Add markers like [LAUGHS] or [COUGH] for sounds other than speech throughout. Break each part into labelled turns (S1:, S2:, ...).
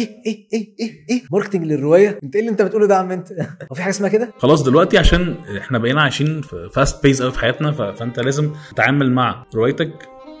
S1: إيه إيه إيه إيه إيه. marketing للرواية. أنت إيه اللي أنت بتقوله ده يا عم أنت؟ [LAUGHS] هو في حاجة اسمها كده؟
S2: خلاص دلوقتي عشان إحنا بقينا عايشين في fast pace قوي في حياتنا فأنت لازم تتعامل مع روايتك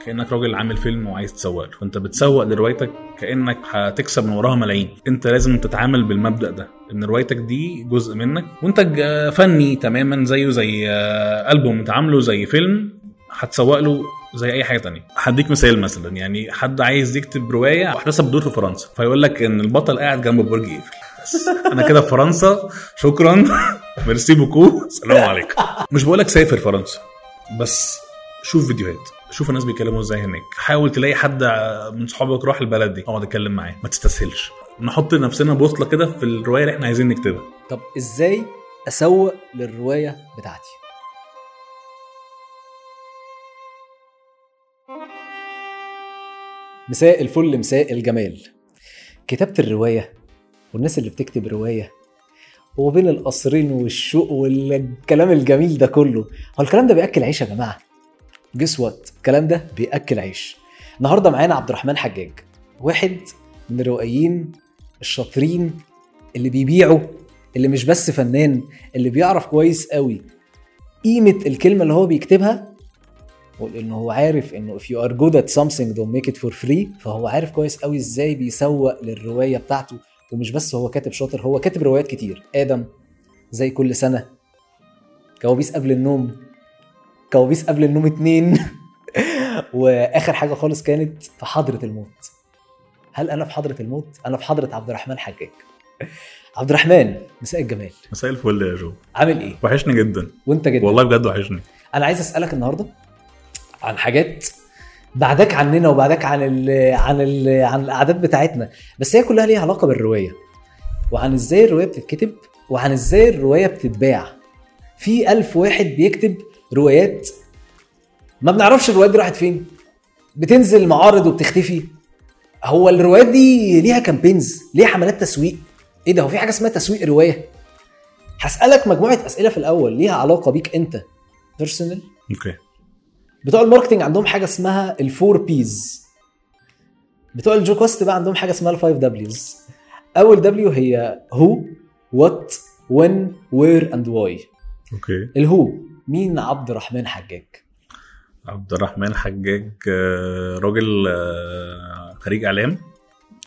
S2: كأنك راجل عامل فيلم وعايز تسوق له. فأنت بتسوق لروايتك كأنك هتكسب من وراها ملايين. أنت لازم تتعامل بالمبدأ ده إن روايتك دي جزء منك منتج فني تماما زيه زي آه، ألبوم انت عامله زي فيلم هتسوق له زي أي حاجة تانية. هديك مثال مثلا يعني حد عايز يكتب رواية واحداثها بتدور في فرنسا. فيقول لك إن البطل قاعد جنب برج إيفل. بس أنا كده في فرنسا شكرا. merci beaucoup سلام عليكم. مش بقول لك سافر فرنسا بس شوف فيديوهات. شوف الناس بيتكلموا إزاي هناك. حاول تلاقي حد من صحابك روح البلد دي اقعد اتكلم معاه. ما تستسهلش. نحط نفسنا بوصلة كده في الرواية اللي إحنا عايزين نكتبها.
S1: طب إزاي أسوق للرواية بتاعتي؟ مساء الفل مساء الجمال. كتابة الرواية والناس اللي بتكتب رواية وبين القصرين والشوق والكلام الجميل ده كله هو الكلام ده بيأكل عيش يا جماعة؟ جس الكلام ده بيأكل عيش. النهارده معانا عبد الرحمن حجاج واحد من الروائيين الشاطرين اللي بيبيعوا اللي مش بس فنان اللي بيعرف كويس قوي قيمة الكلمة اللي هو بيكتبها وإنه هو عارف إنه if you are good at something don't make it for free. فهو عارف كويس قوي إزاي بيسوق للرواية بتاعته. ومش بس هو كاتب شاطر هو كاتب روايات كتير. آدم زي كل سنة. كوابيس قبل النوم. كوابيس قبل النوم اتنين. [LAUGHS] وآخر حاجة خالص كانت في حضرة الموت. هل أنا في حضرة الموت؟ أنا في حضرة عبد الرحمن حجاج. عبد الرحمن مساء الجمال.
S2: مساء الفل يا جو.
S1: عامل إيه؟
S2: وحشني جدا.
S1: وأنت جدا.
S2: والله بجد وحشني.
S1: أنا عايز أسألك النهارده عن حاجات بعدك عننا وبعدك عن ال عن ال عن الأعداد بتاعتنا. بس هي كلها ليها علاقة بالرواية. وعن إزاي الرواية بتتكتب وعن إزاي الرواية بتتباع. في ألف واحد بيكتب روايات ما بنعرفش الروايات دي راحت فين. بتنزل معارض وبتختفي. هو الروايات دي ليها كامبينز ليها حملات تسويق. إيه ده؟ هو في حاجة اسمها تسويق رواية. هسألك مجموعة أسئلة في الأول ليها علاقة بيك أنت. personal
S2: أوكي
S1: بتوع ال marketing عندهم حاجة اسمها ال four Ps بتوع الجوكاست بقى عندهم حاجة اسمها ال five Ws أول W هي who what when where and why
S2: أوكي.
S1: ال who مين عبد الرحمن حجاج؟
S2: عبد الرحمن حجاج آه، راجل آه، خريج إعلام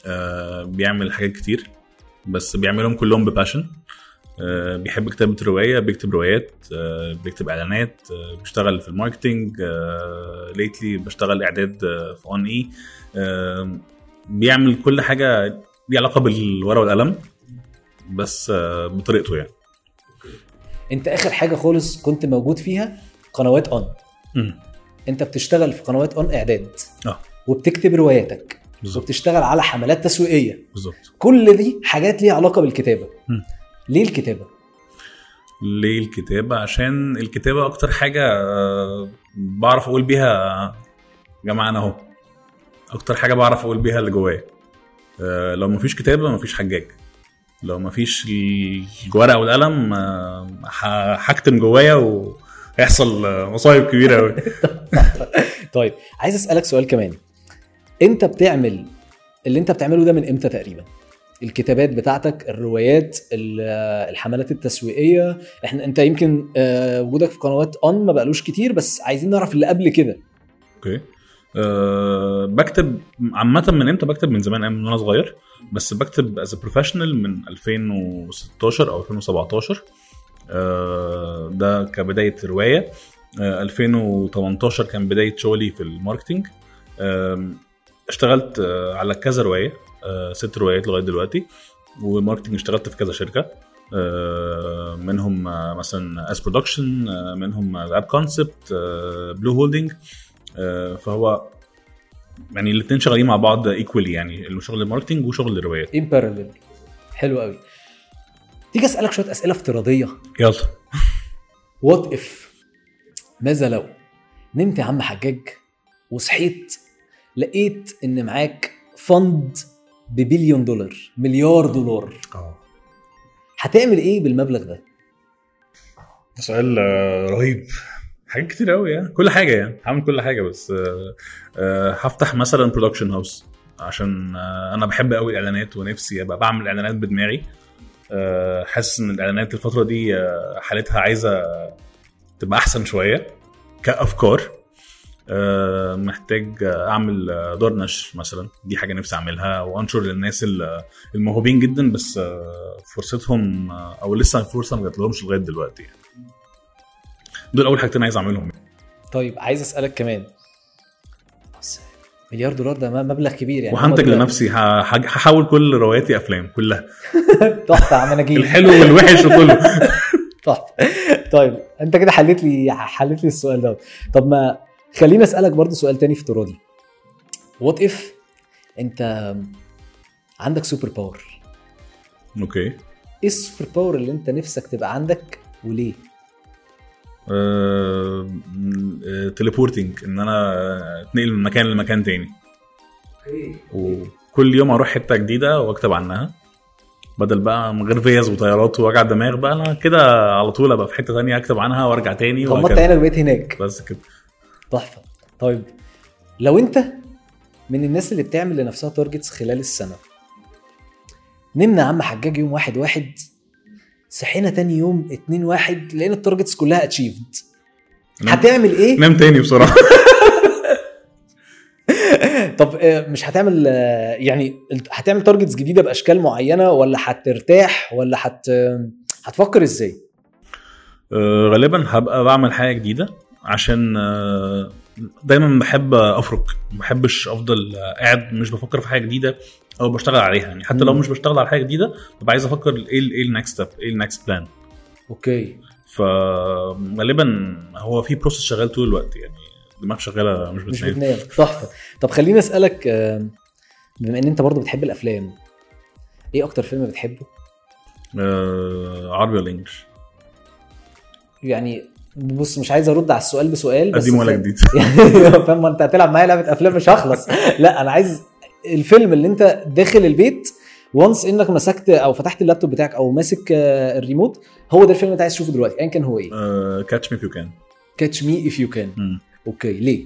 S2: آه، بيعمل حاجات كتير بس بيعملهم كلهم ب passion بيحب كتابة رواية بيكتب روايات آه، بيكتب إعلانات آه، بيشتغل في ال marketing lately بشتغل إعداد آه، في أون إي بيعمل كل حاجة ليها علاقة بالورقة والقلم بس آه، بطريقته يعني.
S1: أنت آخر حاجة خالص كنت موجود فيها قنوات اون
S2: مم.
S1: أنت بتشتغل في قنوات اون إعداد.
S2: آه.
S1: وبتكتب رواياتك.
S2: بالظبط.
S1: وبتشتغل على حملات تسويقية.
S2: بالظبط.
S1: كل دي حاجات ليها علاقة بالكتابة.
S2: مم.
S1: ليه الكتابة؟
S2: ليه الكتابة؟ عشان الكتابة أكتر حاجة آه، بعرف أقول بيها يا جماعة أنا أهو. أكتر حاجة بعرف أقول بيها اللي جوايا. آه، لو مفيش كتابة مفيش حجاج. لو مفيش الورقة والقلم آه، هكتم جوايا وهيحصل آه، مصايب كبيرة أوي. [LAUGHS]
S1: طيب عايز أسألك سؤال كمان. انت بتعمل اللي أنت بتعمله ده من إمتى تقريبا؟ الكتابات بتاعتك الروايات ال- الحملات التسويقية. إحنا انت يمكن آه، وجودك في قنوات اون ما بقالوش كتير بس عايزين نعرف اللي قبل كده.
S2: أوكي. أه بكتب عامة من إمتى؟ بكتب من زمان من وأنا صغير. بس بكتب as professional من 2016 أو 2017 أه ده كبداية رواية. أه 2018 كان بداية شغلي في ال marketing. أه اشتغلت أه على كذا رواية. أه ست روايات لغاية دلوقتي و marketing اشتغلت في كذا شركة. أه منهم آه، مثلا اس production منهم Up Concept Blue Holding آه، فهو يعني الاثنين شغالين مع بعض equally يعني شغل ال marketing وشغل الروايات.
S1: in parallel حلو قوي. تيجي أسألك شوية أسئلة افتراضية.
S2: يلا.
S1: what if ماذا لو؟ نمت يا عم حجاج وصحيت لقيت إن معاك fund ب billion dollar مليار دولار. هتعمل إيه بالمبلغ ده؟
S2: سؤال آه، رهيب. حاجات كتير قوي يعني. كل حاجة يعني. هعمل كل حاجة بس آه، آه، هفتح مثلا production house عشان أنا بحب قوي الإعلانات ونفسي أبقى بعمل إعلانات بدماغي. حاسس إن الإعلانات الفترة دي حالتها عايزة تبقى أحسن شوية. كأفكار. محتاج آه، أعمل آه، دار نشر مثلا. دي حاجة نفسي أعملها. وأنشر للناس ال- الموهوبين جدا بس آه، فرصتهم آه، أو لسه الفرصه ما جاتلهمش لغاية دلوقتي. يعني. دول أول حاجتين عايز أعملهم.
S1: طيب عايز أسألك كمان. مليار دولار ده مبلغ كبير يعني.
S2: وهنتج لنفسي. ه- هج- هحول كل رواياتي أفلام كلها. [LAUGHS]
S1: تحفة عم نجيب.
S2: الحلو والوحش وكله. [LAUGHS]
S1: تحفة. طيب أنت كده حليت لي حليت لي السؤال ده طب ما خليني أسألك برضو سؤال تاني افتراضي what if أنت عندك سوبر باور
S2: أوكي.
S1: إيه ال super power اللي أنت نفسك تبقى عندك وليه؟
S2: teleporting إن أنا أتنقل من مكان لمكان تاني. وكل يوم أروح حتة جديدة وأكتب عنها. بدل بقى من غير فيز وطيارات ووجع دماغ بقى أنا كده على طول أبقى في حتة تانية أكتب عنها وأرجع تاني
S1: غمضت
S2: وهكذا.
S1: عينك بقيت هناك.
S2: بس كده.
S1: تحفة. طيب لو انت من الناس اللي بتعمل لنفسها targets خلال السنة نمنا يا عم حجاج يوم واحد واحد صحينا تاني يوم اتنين واحد لقينا ال targets كلها
S2: achieved
S1: هتعمل إيه؟
S2: نام تاني بسرعة [LAUGHS]
S1: طب آه، مش هتعمل آه، يعني هتعمل targets جديدة بأشكال معينة ولا هترتاح ولا هت هتفكر إزاي؟
S2: آه، غالبا هبقى بعمل حاجة جديدة. عشان آه، دايما بحب أفرك ما بحبش أفضل قاعد مش بفكر في حاجة جديدة أو بشتغل عليها يعني. حتى لو. مش بشتغل على حاجة جديدة ببقى عايز أفكر إيه إيه ال next step إيه ال next plan
S1: okay.
S2: فغالبا هو في process شغال طول الوقت يعني. دماغ شغالة مش
S1: مش
S2: بتنام.
S1: بتنام. تحفة. طب خليني أسألك آه، بما إن أنت برضو بتحب الأفلام إيه أكتر فيلم بتحبه؟
S2: آه عربي ولا English
S1: يعني بص مش عايز ارد على السؤال بسؤال بس
S2: قديم ولا جديد؟ [LAUGHS]
S1: فاهم؟ ما انت هتلعب معايا لعبة أفلام مش هخلص. لا أنا عايز الفيلم اللي أنت داخل البيت once إنك مسكت أو فتحت اللابتوب بتاعك أو ماسك آه، الريموت هو ده الفيلم اللي أنت عايز تشوفه دلوقتي ايا كان هو إيه.
S2: catch me you can
S1: catch me if you can okay ليه؟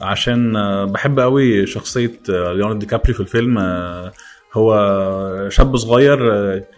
S2: عشان آه، بحب قوي شخصية ليوناردو دي كابريو في الفيلم. آه، هو شاب صغير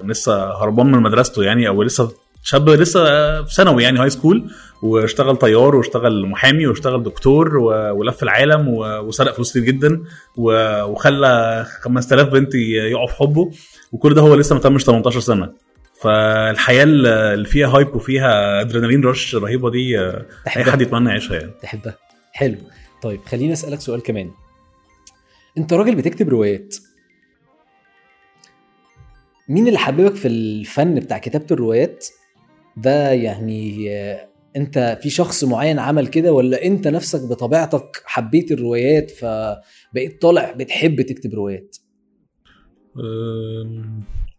S2: لسه هربان من مدرسته يعني أو لسه شاب لسه في ثانوي يعني high school واشتغل طيار واشتغل محامي واشتغل دكتور ولف العالم وسرق فلوس كتير جدا وخلى 5000 بنت يقعوا في حبه وكل ده هو لسه ما تمش 18 سنة. فالحياة اللي فيها hype وفيها adrenaline rush رهيبة دي آه،
S1: أي
S2: حد يتمنى يعيشها يعني.
S1: تحبها حلو. طيب خليني أسألك سؤال كمان. أنت راجل بتكتب روايات. مين اللي حببك في الفن بتاع كتابة الروايات؟ ده يعني انت في شخص معين عمل كده ولا انت نفسك بطبيعتك حبيت الروايات فبقيت طالع بتحب تكتب روايات؟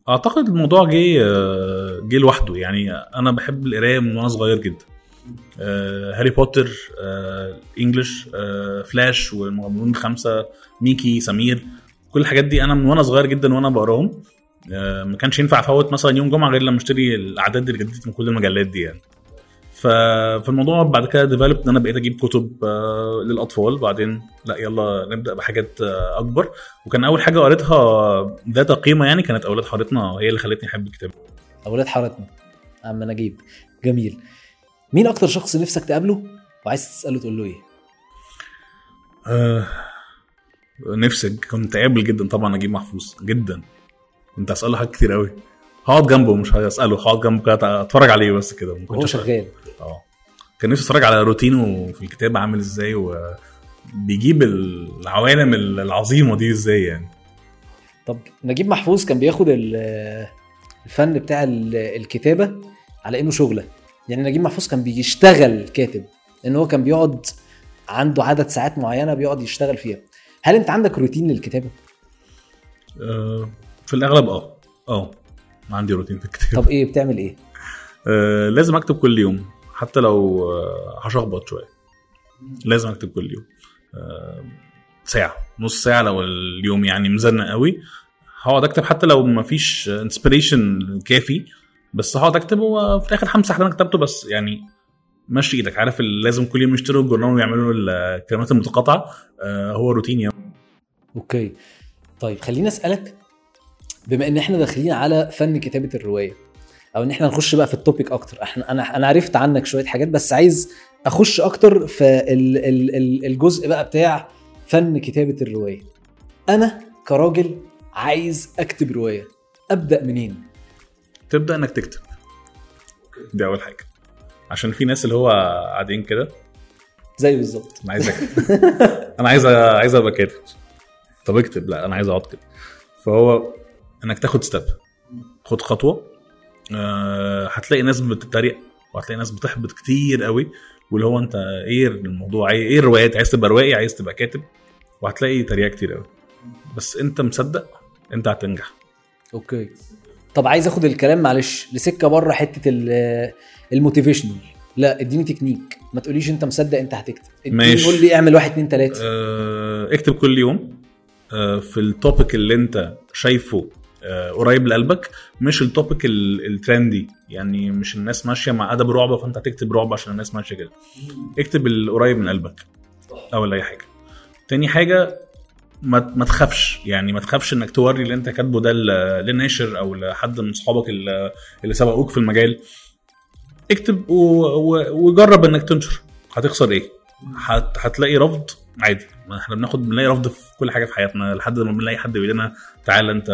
S2: أعتقد الموضوع جه آه، جه لوحده. يعني أنا بحب القراية من وأنا صغير جدا. آه، هاري بوتر آه، English فلاش والمغامرون الخمسة ميكي سمير كل الحاجات دي أنا من وأنا صغير جدا وأنا بقراهم. ما كانش ينفع افوت مثلا يوم جمعة غير لما اشتري الاعداد الجديده من كل المجلات دي يعني. فالموضوع بعد كده develop إن أنا بقيت أجيب كتب آه، للأطفال. بعدين لا يلا نبدأ بحاجات آه، أكبر. وكان أول حاجة قريتها ذات قيمة يعني كانت أولاد حارتنا هي اللي خلتني أحب الكتابه
S1: أولاد حارتنا. عم نجيب جميل. مين أكتر شخص نفسك تقابله؟ وعايز تسأله تقول له إيه؟
S2: آه نفسي كنت قابل جدا طبعا نجيب محفوظ. جدا. كنت اساله حاجات كتير قوي. هقعد جنبه مش هسأله. هقعد جنبه كده اتفرج عليه بس كده. كنتش
S1: شغال.
S2: آه. كان نفسي اتفرج على روتينه في الكتابه عامل إزاي وبيجيب العوالم العظيمة دي إزاي يعني.
S1: طب نجيب محفوظ كان بياخد ال- الفن بتاع ال- الكتابة على إنه شغلة. يعني نجيب محفوظ كان بيشتغل كاتب لأن هو كان بيقعد عنده عدد ساعات معينة بيقعد يشتغل فيها. هل أنت عندك روتين للكتابة؟
S2: آه. في الأغلب آه. آه. عندي روتين في الكتابه
S1: طب إيه بتعمل إيه؟
S2: آه لازم أكتب كل يوم حتى لو آه هشخبط شوية. لازم أكتب كل يوم. آه ساعة نص ساعة لو اليوم يعني مزنق قوي. هقعد أكتب حتى لو مفيش inspiration كافي بس هقعد أكتب وفي الآخر همسح اللي أنا كتبته بس. يعني مشي إيدك. عارف لازم كل يوم يشتروا الجورنال ويعملوا الكلمات المتقاطعة؟ آه هو روتين يوم.
S1: okay. طيب خليني أسألك بما إن إحنا داخلين على فن كتابة الرواية أو إن إحنا نخش بقى في ال topic أكتر. إحنا أنا أنا عرفت عنك شوية حاجات بس عايز أخش أكتر في ال ال ال الجزء بقى بتاع فن كتابة الرواية. أنا كراجل عايز أكتب رواية. أبدأ منين؟
S2: تبدأ إنك تكتب. دي أول حاجة. عشان في ناس اللي هو قاعدين كده.
S1: زي بالظبط.
S2: أنا عايز أكتب. [LAUGHS] أنا عايز عايز أبقى كاتب. طب اكتب. لا أنا عايز اقعد كده فهو إنك تاخد ستيب خد خطوة. أه هتلاقي ناس بتتريق وهتلاقي ناس بتحبط كتير قوي واللي هو أنت إيه الموضوع؟ إيه الروايات؟ عايز تبقى روائي؟ عايز تبقى كاتب؟ وهتلاقي تريقة كتير قوي. بس أنت مصدق أنت هتنجح.
S1: okay. طب عايز أخد الكلام معلش لسكة بره حتة ال- ال motivational. لا إديني تكنيك. ما تقوليش أنت مصدق أنت هتكتب.
S2: ماشي.
S1: قول لي اعمل واحد اتنين تلاتة.
S2: أه اكتب كل يوم. أه في ال topic اللي أنت شايفه قريب لقلبك مش التوبيك ال- الترندي. يعني مش الناس ماشية مع أدب رعب فأنت هتكتب رعب عشان الناس ماشية كده. اكتب القريب من قلبك أول أي حاجة. تاني حاجة ما تخافش. يعني ما تخافش إنك توري اللي أنت كاتبه ده ل- لناشر أو لحد من اصحابك اللي سبقوك في المجال. اكتب وجرب إنك تنشر. هتخسر إيه؟ هت... هتلاقي رفض عادي. ما إحنا بناخد بنلاقي رفض في كل حاجة في حياتنا. لحد ما بنلاقي حد بيقول لنا تعالى انت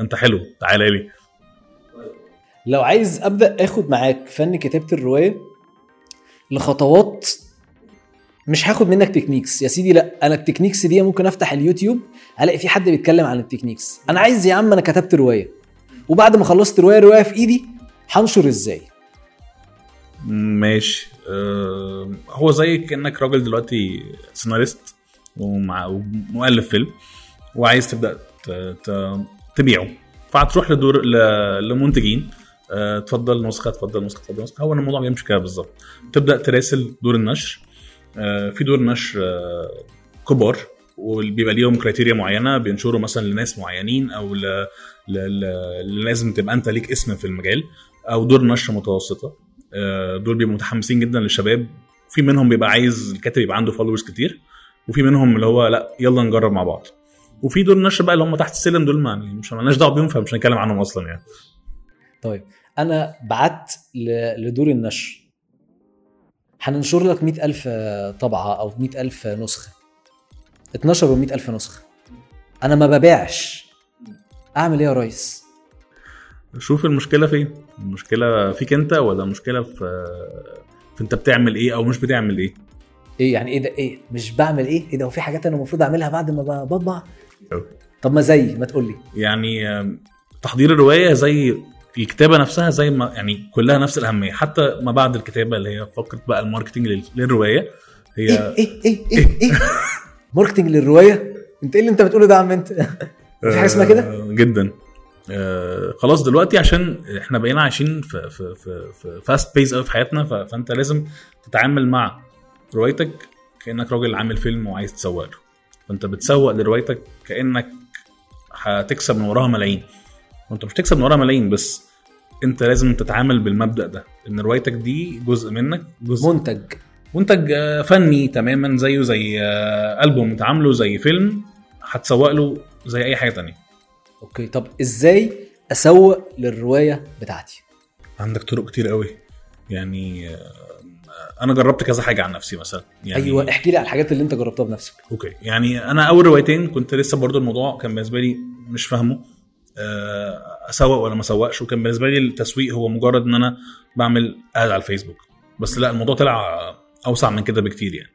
S2: انت حلو تعالى لي.
S1: لو عايز أبدأ آخد معاك فن كتابة الرواية لخطوات مش هاخد منك techniques يا سيدي لا أنا ال techniques دي ممكن أفتح اليوتيوب ألاقي في حد بيتكلم عن ال techniques أنا عايز يا عم أنا كتبت رواية. وبعد ما خلصت رواية روايه في إيدي هنشر إزاي؟
S2: ماشي. أه هو زي كأنك راجل دلوقتي سيناريست ومؤلف فيلم وعايز تبدأ. تبيعه. فهتروح لدور. لمنتجين. أه تفضل نسخة تفضل نسخة تفضل نسخة. هو الموضوع بيمشي كده بالظبط. تبدأ تراسل دور النشر. أه في دور نشر أه كبار وبيبقى ليهم criteria معينة بينشروا مثلا لناس معينين أو ل... ل... ل... لازم تبقى أنت ليك اسم في المجال أو دور نشر متوسطة. دول بيبقوا متحمسين جدا للشباب. في منهم بيبقى عايز الكاتب يبقى عنده فولورز كتير وفي منهم اللي هو لا يلا نجرب مع بعض. وفي دول نشر بقى اللي هم تحت السلم دول ما يعني مش مالناش دعوة بيهم فمش هنتكلم عنهم أصلا يعني.
S1: طيب أنا بعت لدور النشر. هننشر لك مئة ألف طبعة أو مئة ألف نسخة. اتنشروا مئة ألف نسخة. أنا ما ببيعش. أعمل إيه يا ريس؟
S2: شوف المشكلة فين المشكلة فيك أنت ولا المشكلة في في أنت بتعمل إيه أو مش بتعمل إيه
S1: إيه يعني إيه ده إيه؟ مش بعمل إيه؟ إيه ده هو في حاجات أنا المفروض أعملها بعد ما بطبع؟ طب ما زي ما تقول لي
S2: يعني تحضير الرواية زي الكتابة نفسها زي ما يعني كلها نفس الأهمية حتى ما بعد الكتابة اللي هي فقرة بقى ال marketing لل- للرواية هي
S1: إيه إيه إيه إيه إيه؟ [LAUGHS] marketing للرواية؟ أنت إيه اللي أنت بتقوله ده يا عم أنت؟ [LAUGHS] في حاجة اسمها كده؟
S2: آه، جدا آه خلاص دلوقتي عشان إحنا بقينا عايشين في في في, في fast pace قوي في حياتنا فانت لازم تتعامل مع روايتك كأنك راجل عامل فيلم وعايز تسوق له فانت بتسوق لروايتك كأنك هتكسب من وراها ملايين. وانت مش تكسب من وراها ملايين بس انت لازم تتعامل بالمبدأ ده إن روايتك دي جزء منك جزء
S1: منتج.
S2: منتج آه، فني تماما زيه زي آه، ألبوم انت عامله زي فيلم هتسوق له زي أي حاجة تانية.
S1: okay طب إزاي أسوق للرواية بتاعتي؟
S2: عندك طرق كتير قوي. يعني آه، أنا جربت كذا حاجة عن نفسي مثلا. يعني
S1: أيوه احكي لي على الحاجات اللي أنت جربتها بنفسك.
S2: okay. يعني أنا أول روايتين كنت لسه برضو الموضوع كان بالنسبة لي مش فاهمه. آه، أسوق ولا ما أسوقش وكان بالنسبة لي التسويق هو مجرد إن أنا بعمل ad على الفيسبوك. بس لا الموضوع طلع أوسع من كده بكتير يعني.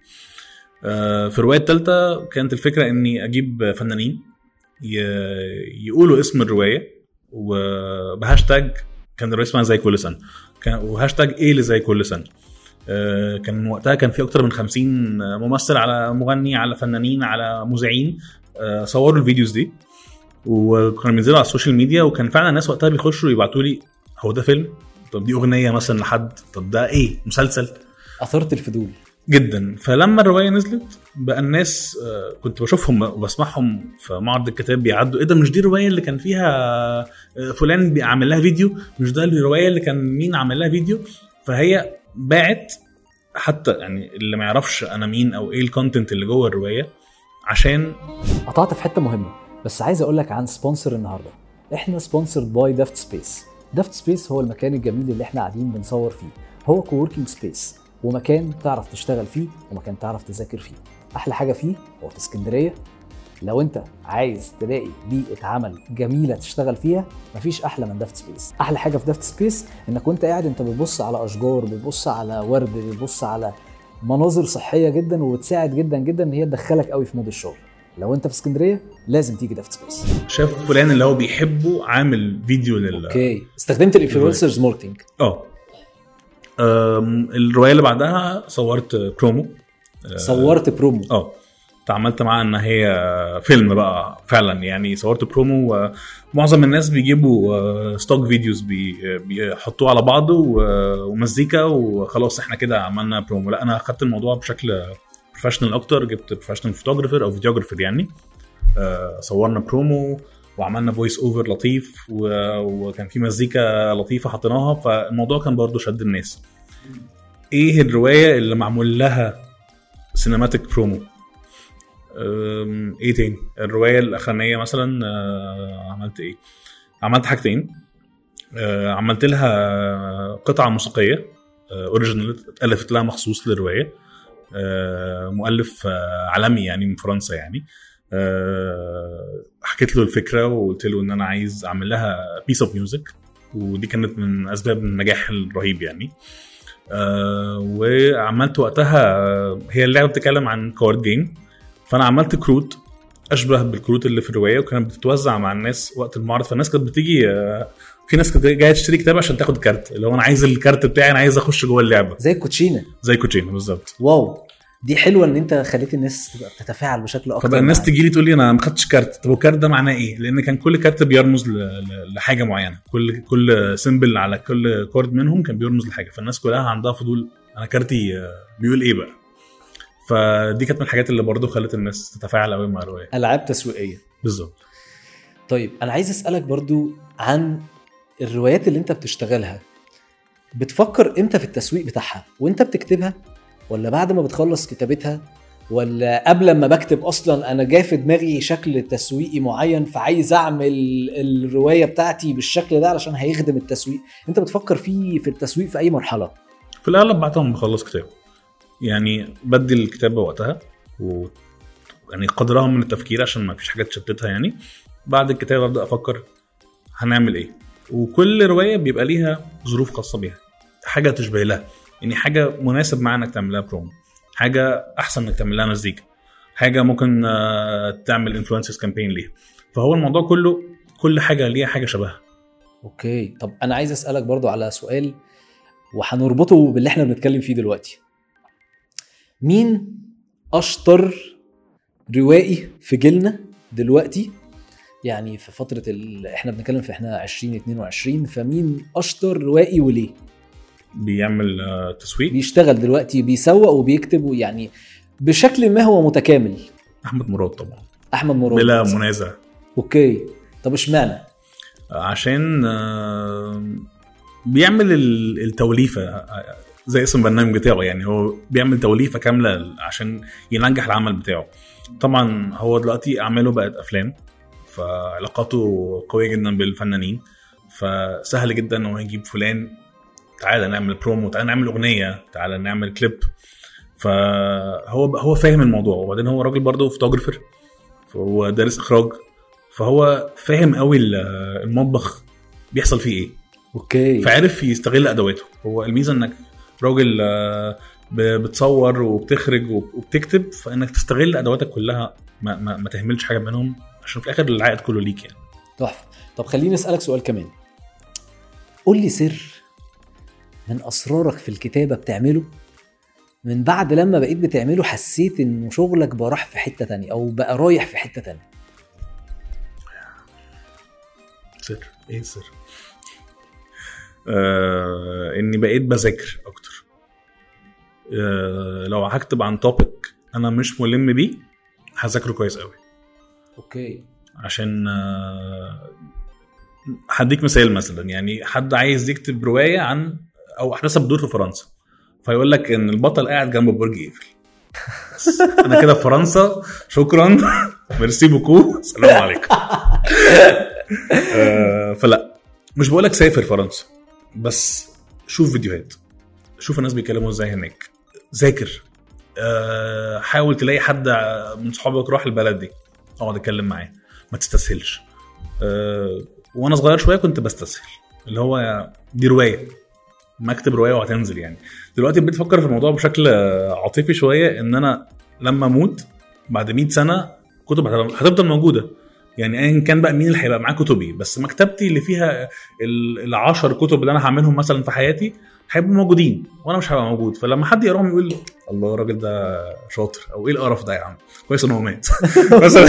S2: آه، في الرواية الثالثه كانت الفكرة إني أجيب فنانين. يقولوا اسم الرواية وبهاشتاج كان الرواية اسمها زي كل سنة. كان وهاشتاج إيه اللي زي كل سنة. آه، كان وقتها كان في أكتر من 50 ممثل على مغني على فنانين على مذيعين آه، صوروا ال videos دي. وكانوا بينزلوا على ال social media وكان فعلا الناس وقتها بيخشوا يبعتوا لي هو ده فيلم؟ طب دي أغنية مثلا لحد؟ طب ده إيه؟ مسلسل؟
S1: أثرت الفضول.
S2: جدا. فلما الرواية نزلت بقى الناس آه، كنت بشوفهم وبسمعهم في معرض الكتاب بيعدوا إيه ده مش دي الرواية اللي كان فيها آه، فلان عامل لها فيديو؟ مش ده الرواية اللي كان مين عامل لها فيديو؟ فهي باعت حتى يعني اللي ما يعرفش أنا مين أو إيه الكونتنت اللي جوه الرواية عشان
S1: قطعت في حتة مهمة بس عايز أقول لك عن sponsor النهارده. إحنا sponsored by دافت سبيس دافت سبيس هو المكان الجميل اللي إحنا قاعدين بنصور فيه. هو co-working space ومكان تعرف تشتغل فيه ومكان تعرف تذاكر فيه. أحلى حاجة فيه هو في اسكندرية. لو أنت عايز تلاقي بيئة عمل جميلة تشتغل فيها مفيش أحلى من دافت سبيس. أحلى حاجة في دافت سبيس إنك وأنت قاعد أنت بتبص على أشجار بتبص على ورد بتبص على مناظر صحية جدا وبتساعد جدا جدا إن هي تدخلك قوي في mood الشغل. لو أنت في اسكندرية لازم تيجي دافت سبيس.
S2: شاف فلان اللي هو بيحبه عامل فيديو لل
S1: okay. استخدمت ال influencers
S2: marketing آه. الرواية اللي بعدها صورت برومو
S1: صورت برومو
S2: أه تعاملت معاها إن هي فيلم بقى فعلا. يعني صورت برومو ومعظم الناس بيجيبوا stock videos بي- بيحطوه على بعضه و- ومزيكا وخلاص إحنا كده عملنا برومو لا أنا أخدت الموضوع بشكل professional أكتر. جبت professional photographer أو videographer يعني. آه، صورنا برومو وعملنا voice over لطيف و- وكان في مزيكا لطيفة حطيناها فالموضوع كان برضو شد الناس. إيه الرواية اللي معمول لها cinematic promo إيه تاني؟ الرواية الأخرانية مثلا آه، عملت إيه؟ عملت حاجتين. آه، عملت لها قطعة موسيقية original اتألفت لها مخصوص للرواية. آه، مؤلف آه، عالمي يعني من فرنسا يعني. آه، حكيت له الفكرة وقلت له إن أنا عايز أعمل لها piece of music ودي كانت من أسباب النجاح الرهيب يعني. آه، وعملت وقتها آه، هي اللعبة بتتكلم عن card game فأنا عملت كروت أشبه بالكروت اللي في الرواية وكانت بتتوزع مع الناس وقت المعرض فالناس كانت بتيجي آه، في ناس كانت جاية تشتري كتاب عشان تاخد كارت اللي هو أنا عايز الكارت بتاعي أنا عايز أخش جوه اللعبة.
S1: زي الكوتشينه
S2: زي كوتشينا بالظبط.
S1: wow. دي حلوة إن أنت خليت الناس تبقى تتفاعل بشكل أكتر
S2: فبقى الناس. تجي لي تقول لي أنا ما خدتش كارت. طب الكارت ده معناه إيه؟ لأن كان كل كارت بيرمز لحاجة معينة. كل كل symbol على كل card منهم كان بيرمز لحاجة. فالناس كلها عندها فضول أنا كارتي آه، بيقول إيه بقى؟ فدي كانت من الحاجات اللي برضه خلت الناس تتفاعل قوي مع الرواية.
S1: ألعاب تسويقية.
S2: بالظبط.
S1: طيب أنا عايز أسألك برضو عن الروايات اللي أنت بتشتغلها. بتفكر إمتى في التسويق بتاعها؟ وانت بتكتبها؟ ولا بعد ما بتخلص كتابتها ولا قبل ما بكتب أصلا أنا جاي في دماغي شكل تسويقي معين فعايز أعمل الرواية بتاعتي بالشكل ده علشان هيخدم التسويق. أنت بتفكر فيه في التسويق في أي مرحلة؟
S2: في الأغلب بعدهم بخلص كتاب. يعني بدي الكتابة وقتها و يعني قدرها من التفكير عشان ما فيش حاجة تشتتها يعني. بعد الكتابة ابدا أفكر هنعمل إيه. وكل رواية بيبقى ليها ظروف خاصة بيها حاجة تشبه لها. يعني حاجة مناسب معاها إنك تعمل لها برومو. حاجة أحسن إنك تعمل لها مزيكا. حاجة ممكن آه، تعمل influencers campaign ليها. فهو الموضوع كله كل حاجة ليها حاجة شبهها.
S1: okay. طب أنا عايز أسألك برضو على سؤال وهنربطه باللي إحنا بنتكلم فيه دلوقتي. مين أشطر روائي في جيلنا دلوقتي؟ يعني في فترة ال... إحنا بنتكلم في إحنا 2022 فمين أشطر روائي وليه؟
S2: بيعمل آه، تسويق.
S1: بيشتغل دلوقتي بيسوق وبيكتب ويعني بشكل ما هو متكامل.
S2: أحمد مراد طبعا.
S1: أحمد مراد.
S2: بلا منازع.
S1: أوكي. طب إشمعنى؟
S2: عشان آه، بيعمل ال- التوليفة آه، زي اسم البرنامج بتاعه يعني هو بيعمل توليفة كاملة عشان ينجح العمل بتاعه. طبعا هو دلوقتي أعماله بقت أفلام فعلاقاته قوية جدا بالفنانين فسهل جدا إن هو يجيب فلان تعالى نعمل برومو تعالى نعمل أغنية تعالى نعمل كليب فهو هو فاهم الموضوع. وبعدين هو راجل برضه photographer هو دارس إخراج. فهو فاهم قوي ال- المطبخ بيحصل فيه إيه.
S1: أوكي.
S2: فعرف يستغل أدواته. هو الميزة إنك راجل آه، بتصور وبتخرج وب- وبتكتب فإنك تستغل أدواتك كلها ما, ما, ما تهملش حاجة منهم عشان في الآخر العائد كله ليك يعني.
S1: تحفة. طب خليني أسألك سؤال كمان. قول لي سر من أسرارك في الكتابة بتعمله؟ من بعد لما بقيت بتعمله حسيت انه شغلك بقى راح في حتة تانية أو بقى رايح في حتة تانية.
S2: سر. إيه السر؟ آه إني بقيت بذاكر أكتر. آه لو هكتب عن topic أنا مش ملم بيه هذاكره كويس قوي.
S1: okay.
S2: عشان آه، هديك مثال مثلا يعني حد عايز يكتب رواية عن أو احداثها بتدور في فرنسا. فيقول لك إن البطل قاعد جنب برج إيفل. أنا كده في فرنسا شكرا. merci beaucoup سلام عليكم. [LAUGHS] آه، فلا مش بقول لك سافر فرنسا بس شوف فيديوهات. شوف الناس بيتكلموا إزاي هناك. ذاكر. آه، حاول تلاقي حد من صحابك راح البلد دي. أقعد أتكلم معاه. ما تستسهلش. آه، وأنا صغير شوية كنت بستسهل. اللي هو دي رواية. ما اكتب رواية وهتنزل يعني. دلوقتي بقيت أفكر في الموضوع بشكل عاطفي شوية إن أنا لما أموت بعد 100 سنة كتب هت- هتفضل موجودة. يعني ايا كان بقى مين اللي هيبقى معاه كتبي بس مكتبتي اللي فيها ال- العشر كتب اللي أنا هعملهم مثلا في حياتي هيبقوا موجودين وأنا مش هبقى موجود. فلما حد يقراهم يقول الله الراجل ده شاطر. أو إيه القرف ده يا عم؟ كويس إن هو مات. [LAUGHS] مثلا.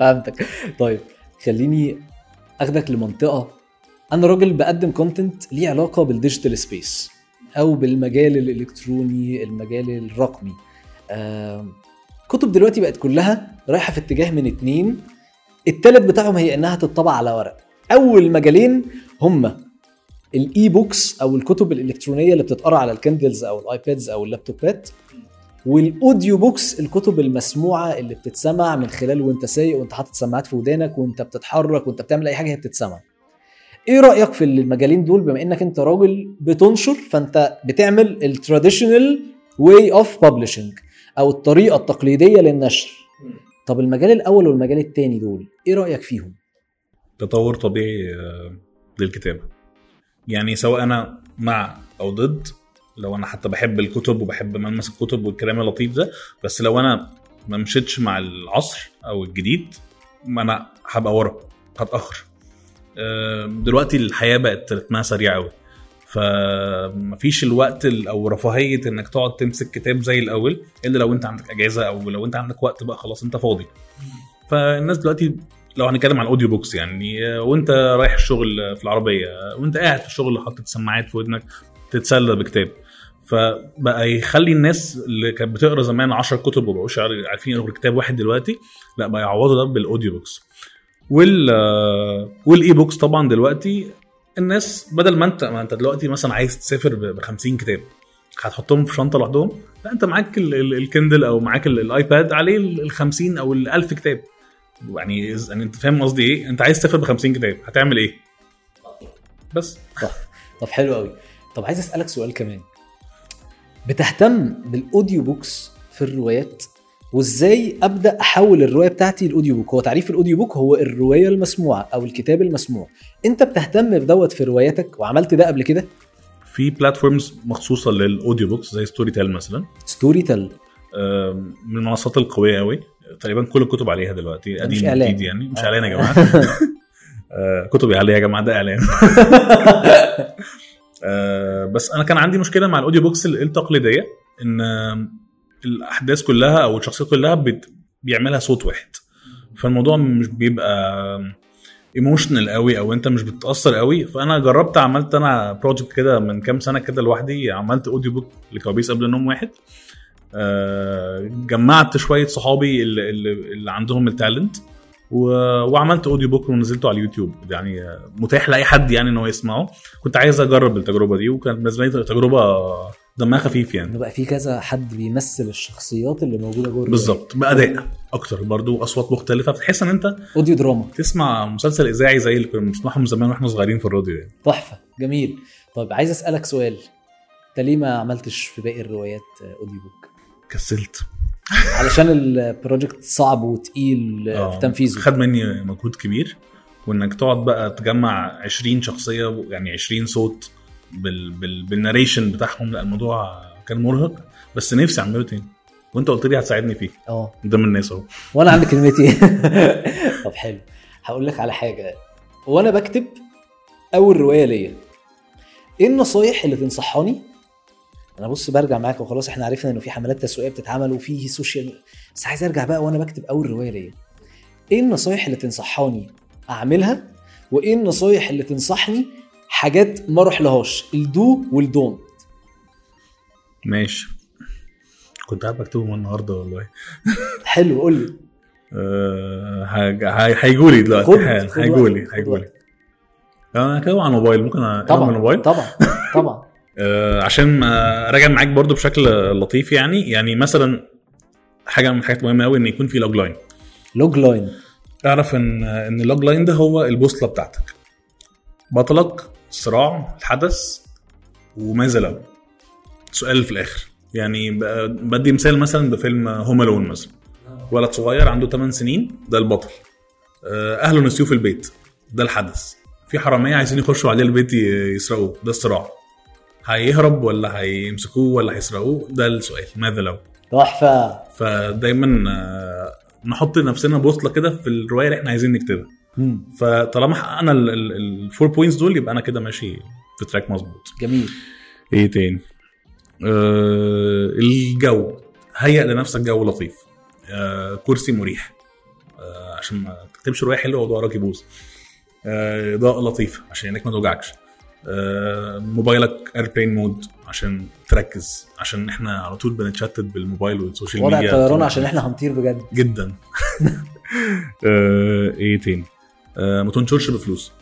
S1: فهمتك. طيب خليني أخدك لمنطقة أنا راجل بقدم content ليه علاقة بال digital space أو بالمجال الإلكتروني المجال الرقمي. آم، كتب دلوقتي بقت كلها رايحة في اتجاه من اتنين. التالت بتاعهم هي إنها تطبع على ورق. أول مجالين هما ال e-books أو الكتب الإلكترونية اللي بتتقرأ على ال Kindles أو ال iPads أو ال laptopات وال audio books الكتب المسموعة اللي بتتسمع من خلال وانت سايق وانت حاطط سماعات في ودانك وانت بتتحرك وانت بتعمل أي حاجة هي بتتسمع. إيه رأيك في المجالين دول؟ بما انك انت راجل بتنشر فانت بتعمل ال traditional way of publishing أو الطريقة التقليدية للنشر. طب المجال الأول والمجال الثاني دول إيه رأيك فيهم؟
S2: تطور طبيعي آه، للكتابة. يعني سواء أنا مع أو ضد لو أنا حتى بحب الكتب وبحب ملمس الكتب والكلام اللطيف ده بس لو أنا ما مشيتش مع العصر أو الجديد ما أنا هبقى ورا هتأخر. دلوقتي الحياة بقت رتمها سريع قوي. فمفيش الوقت ال- أو رفاهية إنك تقعد تمسك كتاب زي الأول إلا لو أنت عندك أجازة أو لو أنت عندك وقت بقى خلاص أنت فاضي. فالناس دلوقتي لو هنتكلم عن ال audio books يعني آه، وأنت رايح الشغل في العربية آه، وأنت قاعد في الشغل حاطط سماعات في ودنك تتسلى بكتاب. فبقى يخلي الناس اللي كانت بتقرأ زمان 10 كتب ومبقوش عار- عارفين يقروا كتاب واحد دلوقتي لا بقى يعوضوا ده بال audio books وال آه، وال e-books طبعا دلوقتي الناس بدل ما انت ما انت دلوقتي مثلا عايز تسافر ب 50 كتاب هتحطهم في شنطة لوحدهم لا انت معاك ال- ال- ال Kindle أو معاك ال- ال iPad عليه ال 50 أو ال 1000 كتاب. يعني يعني انت فاهم قصدي إيه؟ انت عايز تسافر ب 50 كتاب هتعمل إيه؟ بس.
S1: طب حلو قوي طب عايز أسألك سؤال كمان. بتهتم بال audio books في الروايات؟ وازاي أبدأ أحول الرواية بتاعتي ل audio book هو تعريف ال audio book هو الرواية المسموعة أو الكتاب المسموع. أنت بتهتم بدوت في رواياتك وعملت ده قبل كده؟
S2: في platforms مخصوصة لل audio books زي Storytel مثلا. Storytel من المنصات القوية قوي تقريبا كل الكتب عليها دلوقتي.
S1: مش
S2: قديم
S1: إعلان.
S2: جديد يعني. مش
S1: آه.
S2: إعلان يا جماعة. [LAUGHS] آه، كتبي عليها يا جماعة ده إعلان. [LAUGHS] آه، بس أنا كان عندي مشكلة مع ال audio books ال- التقليدية إن الأحداث كلها أو الشخصيات كلها. بيعملها صوت واحد. فالموضوع مش بيبقى emotional قوي أو أنت مش بتتأثر قوي. فأنا جربت عملت أنا project كده من كام سنة كده لوحدي عملت audio book لكوابيس قبل النوم واحد. آه، جمعت شوية صحابي اللي, اللي, عندهم ال talent وعملت audio book ونزلته على اليوتيوب. يعني متاح لأي حد يعني إن هو يسمعه. كنت عايز أجرب التجربة دي وكانت بالنسبة لي تجربة دمها خفيف يعني.
S1: إنه بقى في كذا حد بيمثل الشخصيات اللي موجودة جوه.
S2: بالظبط بأداء أكتر برضو واصوات مختلفة. فتحس إن أنت
S1: audio drama.
S2: تسمع مسلسل إذاعي زي اللي كنا بنسمعهم زمان وإحنا صغيرين في الراديو يعني.
S1: تحفة جميل. طيب عايز أسألك سؤال. أنت ليه ما عملتش في باقي الروايات audio book؟
S2: كسلت.
S1: علشان ال project صعب وتقيل
S2: آه،
S1: في تنفيذه.
S2: خد مني مجهود كبير. وإنك تقعد بقى تجمع 20 شخصية يعني 20 صوت بال بال بال narration بتاعهم. لا الموضوع كان مرهق بس نفسي أعمله تاني. وأنت قلت لي هتساعدني فيه.
S1: آه.
S2: قدام الناس أهو.
S1: وأنا عندي [LAUGHS] كلمتي [LAUGHS] طب حلو. هقول لك على حاجة. وأنا بكتب أول رواية ليا. إيه النصايح اللي تنصحاني؟ أنا بص برجع معاك وخلاص إحنا عرفنا إنه في حملات تسويقية بتتعمل وفي سوشيال بس عايز أرجع بقى وأنا بكتب أول رواية ليا. إيه النصايح اللي تنصحاني أعملها؟ وإيه النصايح اللي تنصحني حاجات ما أروح لهاش الدو والدون
S2: ماشي. كنت قاعد بكتبهم النهارده والله.
S1: حلو قول لي. [LAUGHS]
S2: أه هيجوا لي دلوقتي هيجوا لي هيجوا
S1: وقتك.
S2: أنا كده على الموبايل. ممكن
S1: طبعا
S2: الموبايل؟
S1: طبعا [LAUGHS] طبعا.
S2: آه، عشان راجع معاك برضو بشكل لطيف يعني. يعني مثلا حاجة من الحاجات المهمة قوي إن يكون في
S1: logline logline
S2: اعرف إن إن ال logline ده هو البوصلة بتاعتك. بطلك الصراع الحدث وماذا لو سؤال في الآخر. يعني بدي مثال مثلا بفيلم Home Alone مثلا. ولد صغير عنده 8 سنين ده البطل. آه، أهله نسيوه في البيت. ده الحدث. في حرامية عايزين يخشوا عليه البيت يسرقوه. ده الصراع. هيهرب ولا هيمسكوه ولا هيسرقوه؟ ده السؤال. ماذا لو
S1: تحفة.
S2: فدايما آه، نحط نفسنا بوصلة كده في الرواية اللي إحنا عايزين نكتبها.
S1: مم.
S2: فطالما حققنا ال four points دول يبقى أنا كده ماشي في track مظبوط.
S1: جميل.
S2: إيه تاني؟ آه الجو. هيئ لنفسك جو لطيف. آه كرسي مريح. آه عشان ما تكتبش روايه حلوة وضهرك يبوظ آه، اضاءه لطيفه عشان عينك ما توجعكش. آه، موبايلك airplane mode عشان تركز عشان إحنا على طول بنتشتت بالموبايل وال
S1: social
S2: media.
S1: وضع الطيران عشان إحنا هنطير بجد.
S2: جدا. [LAUGHS] آه، إيه تاني؟ ما تنشرش بفلوس.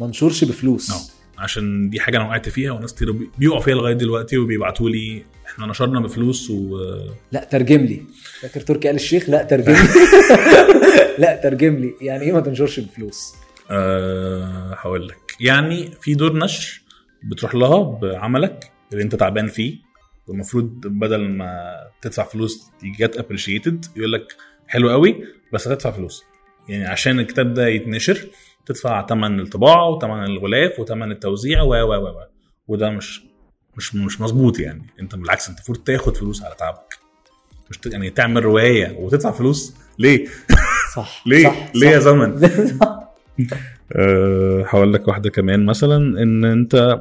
S1: منشورش بفلوس.
S2: آه عشان دي حاجة أنا وقعت فيها وناس كتير بي- بيقعوا فيها لغاية دلوقتي وبيبعتوا لي إحنا نشرنا بفلوس و
S1: لا ترجم لي. فاكر تركي آل الشيخ؟ لا ترجم لي. [LAUGHS] لا ترجم لي. يعني إيه ما تنشرش بفلوس؟
S2: أه هقول لك. يعني في دور نشر بتروح لها بعملك اللي أنت تعبان فيه. والمفروض بدل ما تدفع فلوس get appreciated يقول لك حلو قوي بس هتدفع فلوس. يعني عشان الكتاب ده يتنشر تدفع ثمن الطباعة وثمن الغلاف وثمن التوزيع و و و. وده مش مش مش مظبوط يعني انت بالعكس انت المفروض تاخد فلوس على تعبك مش ت- يعني تعمل رواية وتدفع فلوس ليه؟
S1: صح [LAUGHS]
S2: ليه؟
S1: صح
S2: ليه يا
S1: صح.
S2: زمن؟ [LAUGHS] [LAUGHS] أه هقول لك واحدة كمان مثلا إن أنت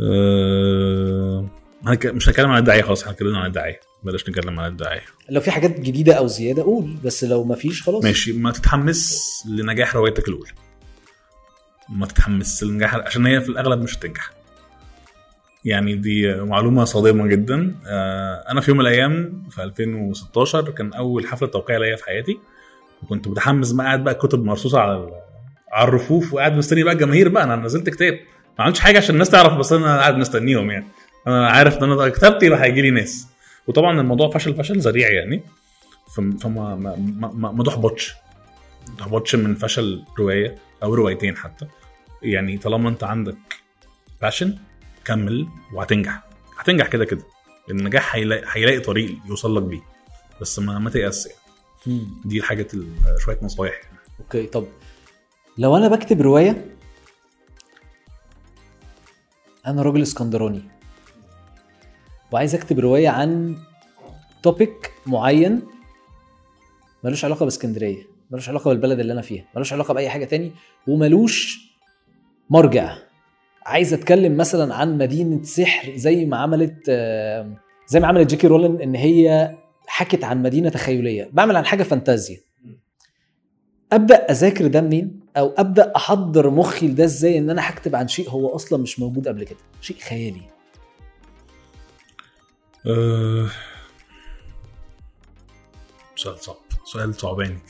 S2: أه مش هنتكلم عن الدعاية خلاص إحنا اتكلمنا عن الدعاية بلاش نتكلم عن الدعاية.
S1: لو في حاجات جديدة أو زيادة قول بس لو ما فيش خلاص.
S2: ماشي. ما تتحمس لنجاح روايتك الاولى ما تتحمس لنجاح عشان هي في الأغلب مش هتنجح. يعني دي معلومة صادمة جدا. آه، أنا في يوم من الأيام في 2016 كان أول حفلة توقيع ليا في حياتي. وكنت متحمس بقى قاعد بقى كتب مرصوصه على على الرفوف وقاعد مستني بقى الجماهير بقى. أنا نزلت كتاب. ما عملتش حاجة عشان الناس تعرف بس أنا قاعد مستنيهم يعني. أنا عارف إن أنا كتبت يبقى هيجي لي ناس. وطبعا الموضوع فشل فشل ذريع يعني. فم- فما ما ما, ما, تحبطش ما تحبطش من فشل رواية أو روايتين حتى. يعني طالما أنت عندك passion كمل وهتنجح. هتنجح كده كده. النجاح هيلاقي, هيلاقي طريق يوصل لك بيه. بس ما ما تيأس يعني. دي ال- شوية نصايح يعني.
S1: okay طب لو أنا بكتب رواية أنا راجل إسكندراني. وعايز اكتب رواية عن topic معين ملوش علاقة باسكندرية ملوش علاقة بالبلد اللي أنا فيها ملوش علاقة بأي حاجة تاني وملوش مرجع. عايز أتكلم مثلا عن مدينة سحر زي ما عملت آه، زي ما عملت جي كي رولينج إن هي حكت عن مدينة تخيلية. بعمل عن حاجة فانتازيا. أبدأ أذاكر ده منين؟ أو أبدأ أحضر مخي لده إزاي إن أنا هكتب عن شيء هو أصلا مش موجود قبل كده. شيء خيالي.
S2: أه... سؤال صعب. سؤال صعباني [LAUGHS]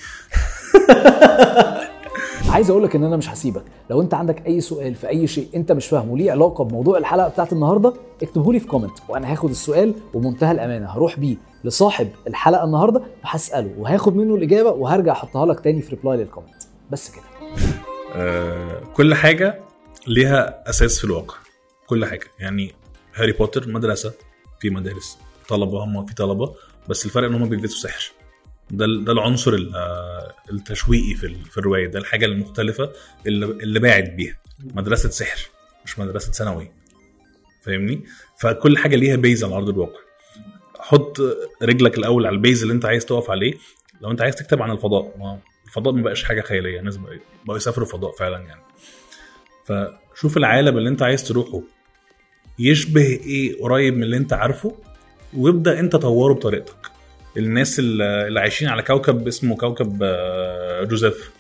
S1: عايز أقول لك إن أنا مش هسيبك. لو أنت عندك أي سؤال في أي شيء أنت مش فاهمه ليه علاقة بموضوع الحلقة بتاعت النهارده اكتبه لي في كومنت وأنا هاخد السؤال وبمنتهى الأمانة. هروح بيه لصاحب الحلقة النهارده وهسأله وهاخد منه الإجابة وهرجع أحطها لك تاني في reply لل comment بس كده. [LAUGHS]
S2: أه... كل حاجة ليها أساس في الواقع. كل حاجة. يعني هاري بوتر مدرسة في مدارس طلبة هم في طلبة بس الفرق إن هم بيدرسوا سحر. ده ده العنصر ال- آه، التشويقي في في الرواية. ده الحاجة المختلفة اللي اللي باعت بيها. مدرسة سحر مش مدرسة ثانوي. فاهمني؟ فكل حاجة ليها base على أرض الواقع. حط رجلك الأول على ال base اللي أنت عايز تقف عليه. لو أنت عايز تكتب عن الفضاء ما الفضاء ما بقاش حاجة خيالية. الناس بقوا يسافروا الفضاء فعلا يعني. فشوف العالم اللي أنت عايز تروحه. يشبه إيه قريب من اللي انت عارفه وابدأ انت طوره بطريقتك. الناس اللي عايشين على كوكب اسمه كوكب آه، جوزيف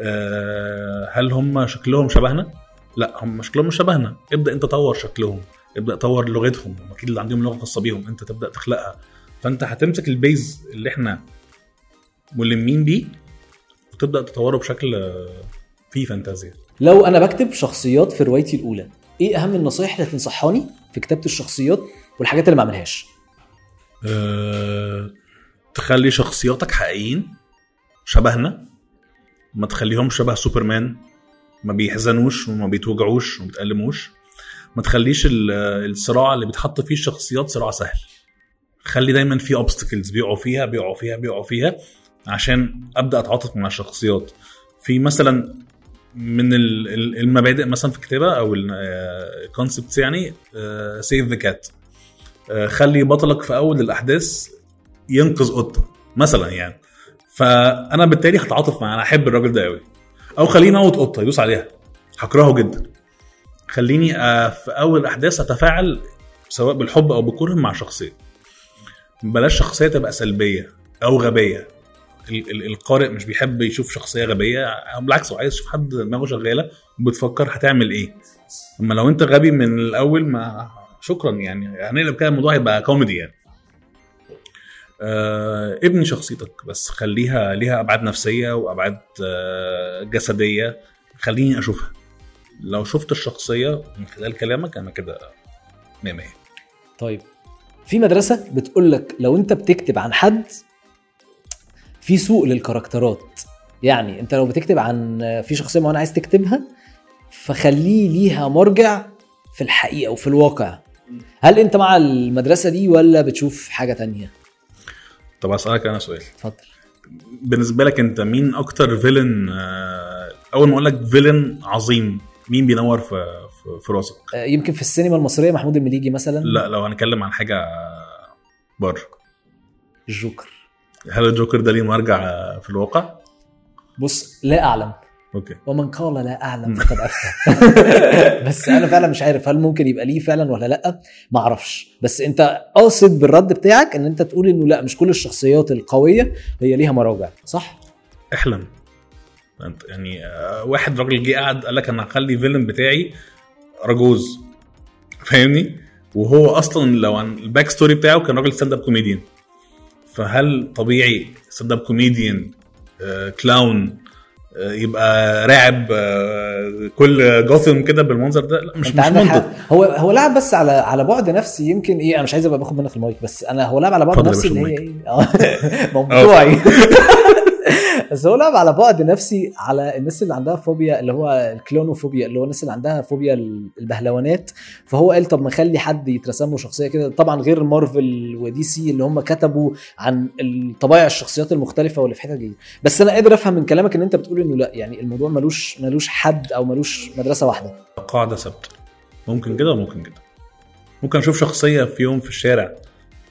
S2: آه، هل هم شكلهم شبهنا؟ لا هم شكلهم مش شبهنا. ابدأ انت طور شكلهم ابدأ طور لغتهم هم أكيد اللي عندهم لغة خاصة بيهم انت تبدأ تخلقها. فانت هتمسك ال base اللي إحنا ملمين بيه وتبدأ تطوره بشكل آه، فيه فانتازيا.
S1: لو أنا بكتب شخصيات في روايتي الأولى إيه اهم النصايح اللي تنصحاني في كتابة الشخصيات والحاجات اللي ما اعملهاش؟
S2: أه... تخلي شخصياتك حقيقيين شبهنا. ما تخليهمش شبه سوبرمان. ما بيحزنوش وما بيتوجعوش وما بيتألموش ما تخليش ال- الصراع اللي بيتحط فيه الشخصيات صراع سهل. خلي دايما في obstacles بيقعوا فيها بيقعوا فيها بيقعوا فيها عشان أبدأ أتعاطف مع الشخصيات. في مثلا من ال- ال- المبادئ مثلا في الكتابة أو ال concepts يعني save the cat خلي بطلك في أول الأحداث ينقذ قطة مثلا يعني. فأنا بالتالي هتعاطف معاه أنا أحب الراجل ده قوي أو خليني أموت قطة يدوس عليها. هكرهه جدا. خليني آه، في أول الأحداث أتفاعل سواء بالحب أو بالكره مع شخصيه بلاش شخصية تبقى سلبية أو غبية. القارئ مش بيحب يشوف شخصية غبية. بالعكس هو عايز يشوف حد دماغه شغالة وبتفكر هتعمل إيه. أما لو أنت غبي من الأول ما شكرا يعني. هنقلب كده الموضوع هيبقى كوميدي يعني. آه ابني شخصيتك بس خليها ليها أبعاد نفسية وأبعاد آه جسدية. خليني أشوفها. لو شفت الشخصية من خلال كلامك أنا كده 100 100
S1: طيب في مدرسة بتقول لك لو أنت بتكتب عن حد في سوق للكاركترات. يعني انت لو بتكتب عن في شخصية معينة عايز تكتبها فخليه ليها مرجع في الحقيقة وفي الواقع. هل انت مع المدرسة دي ولا بتشوف حاجة تانية؟
S2: طب اسالك أنا سؤال.
S1: اتفضل.
S2: بالنسبة لك أنت مين أكتر فيلن آه أول ما أقول لك فيلن عظيم مين بينور في في, راسك؟
S1: آه، يمكن في السينما المصرية محمود المليجي مثلا.
S2: لا لو هنتكلم عن حاجة بره.
S1: الجوكر.
S2: هل الجوكر ده ليه مرجع في الواقع؟
S1: بص لا أعلم.
S2: okay.
S1: ومن قال لا أعلم فقد أفتى. [LAUGHS] بس أنا فعلا مش عارف هل ممكن يبقى ليه فعلا ولا لأ. ما أعرفش. بس أنت قاصد بالرد بتاعك إن أنت تقول إنه لا مش كل الشخصيات القوية هي ليها مراجع صح؟
S2: احلم. يعني آه، واحد راجل جه قعد قال لك أنا هخلي villain بتاعي أراجوز. فاهمني؟ وهو أصلا لو عن ال back story بتاعه كان راجل stand-up comedian فهل طبيعي stand-up comedian clown يبقى راعب آه، كل جوثم كده بالمنظر ده؟ لا مش
S1: انت
S2: مش منطق.
S1: هو هو لعب بس على على بعد نفسي يمكن إيه أنا مش عايز أبقى باخد منك المايك بس أنا هو لعب على بعد نفسي اللي هي إيه آه، [LAUGHS] موضوعي. [LAUGHS] بس هو لعب على بعد نفسي على الناس اللي عندها فوبيا اللي هو ال clownophobia اللي هو الناس اللي عندها فوبيا البهلوانات. فهو قال طب ما اخلي حد يترسم له شخصية كده. طبعا غير مارفل ودي سي اللي هم كتبوا عن طبائع الشخصيات المختلفة واللي في حتت جديدة. بس أنا قادر أفهم من كلامك إن أنت بتقول إنه لأ يعني الموضوع ملوش ملوش حد أو ملوش مدرسة واحدة.
S2: قاعدة ثابتة. ممكن كده وممكن كده. ممكن أشوف شخصية في يوم في الشارع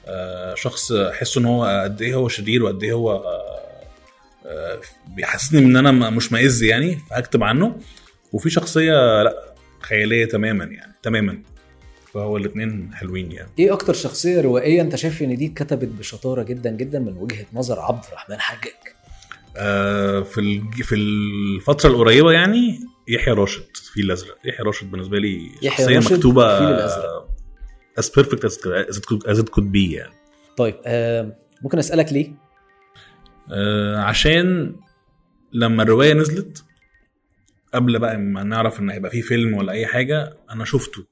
S2: آه، شخص أحس إن هو قد إيه هو شرير وقد إيه هو آه، بيحسسني إن أنا مش مائز يعني فهكتب عنه. وفي شخصية لأ خيالية تماما يعني تماما. فهو الاثنين حلوين يعني.
S1: إيه أكتر شخصية روائية أنت شايف إن دي اتكتبت بشطارة جدا جدا من وجهة نظر عبد الرحمن حجاج؟
S2: آه، في في الفترة القريبة يعني يحيى راشد في الأزرق. يحيى راشد بالنسبة لي شخصية مكتوبة it could, as it could be يعني.
S1: طيب آه ممكن أسألك ليه؟
S2: آه، عشان لما الرواية نزلت قبل بقى ما نعرف إن هيبقى فيه فيلم ولا أي حاجة أنا شفته.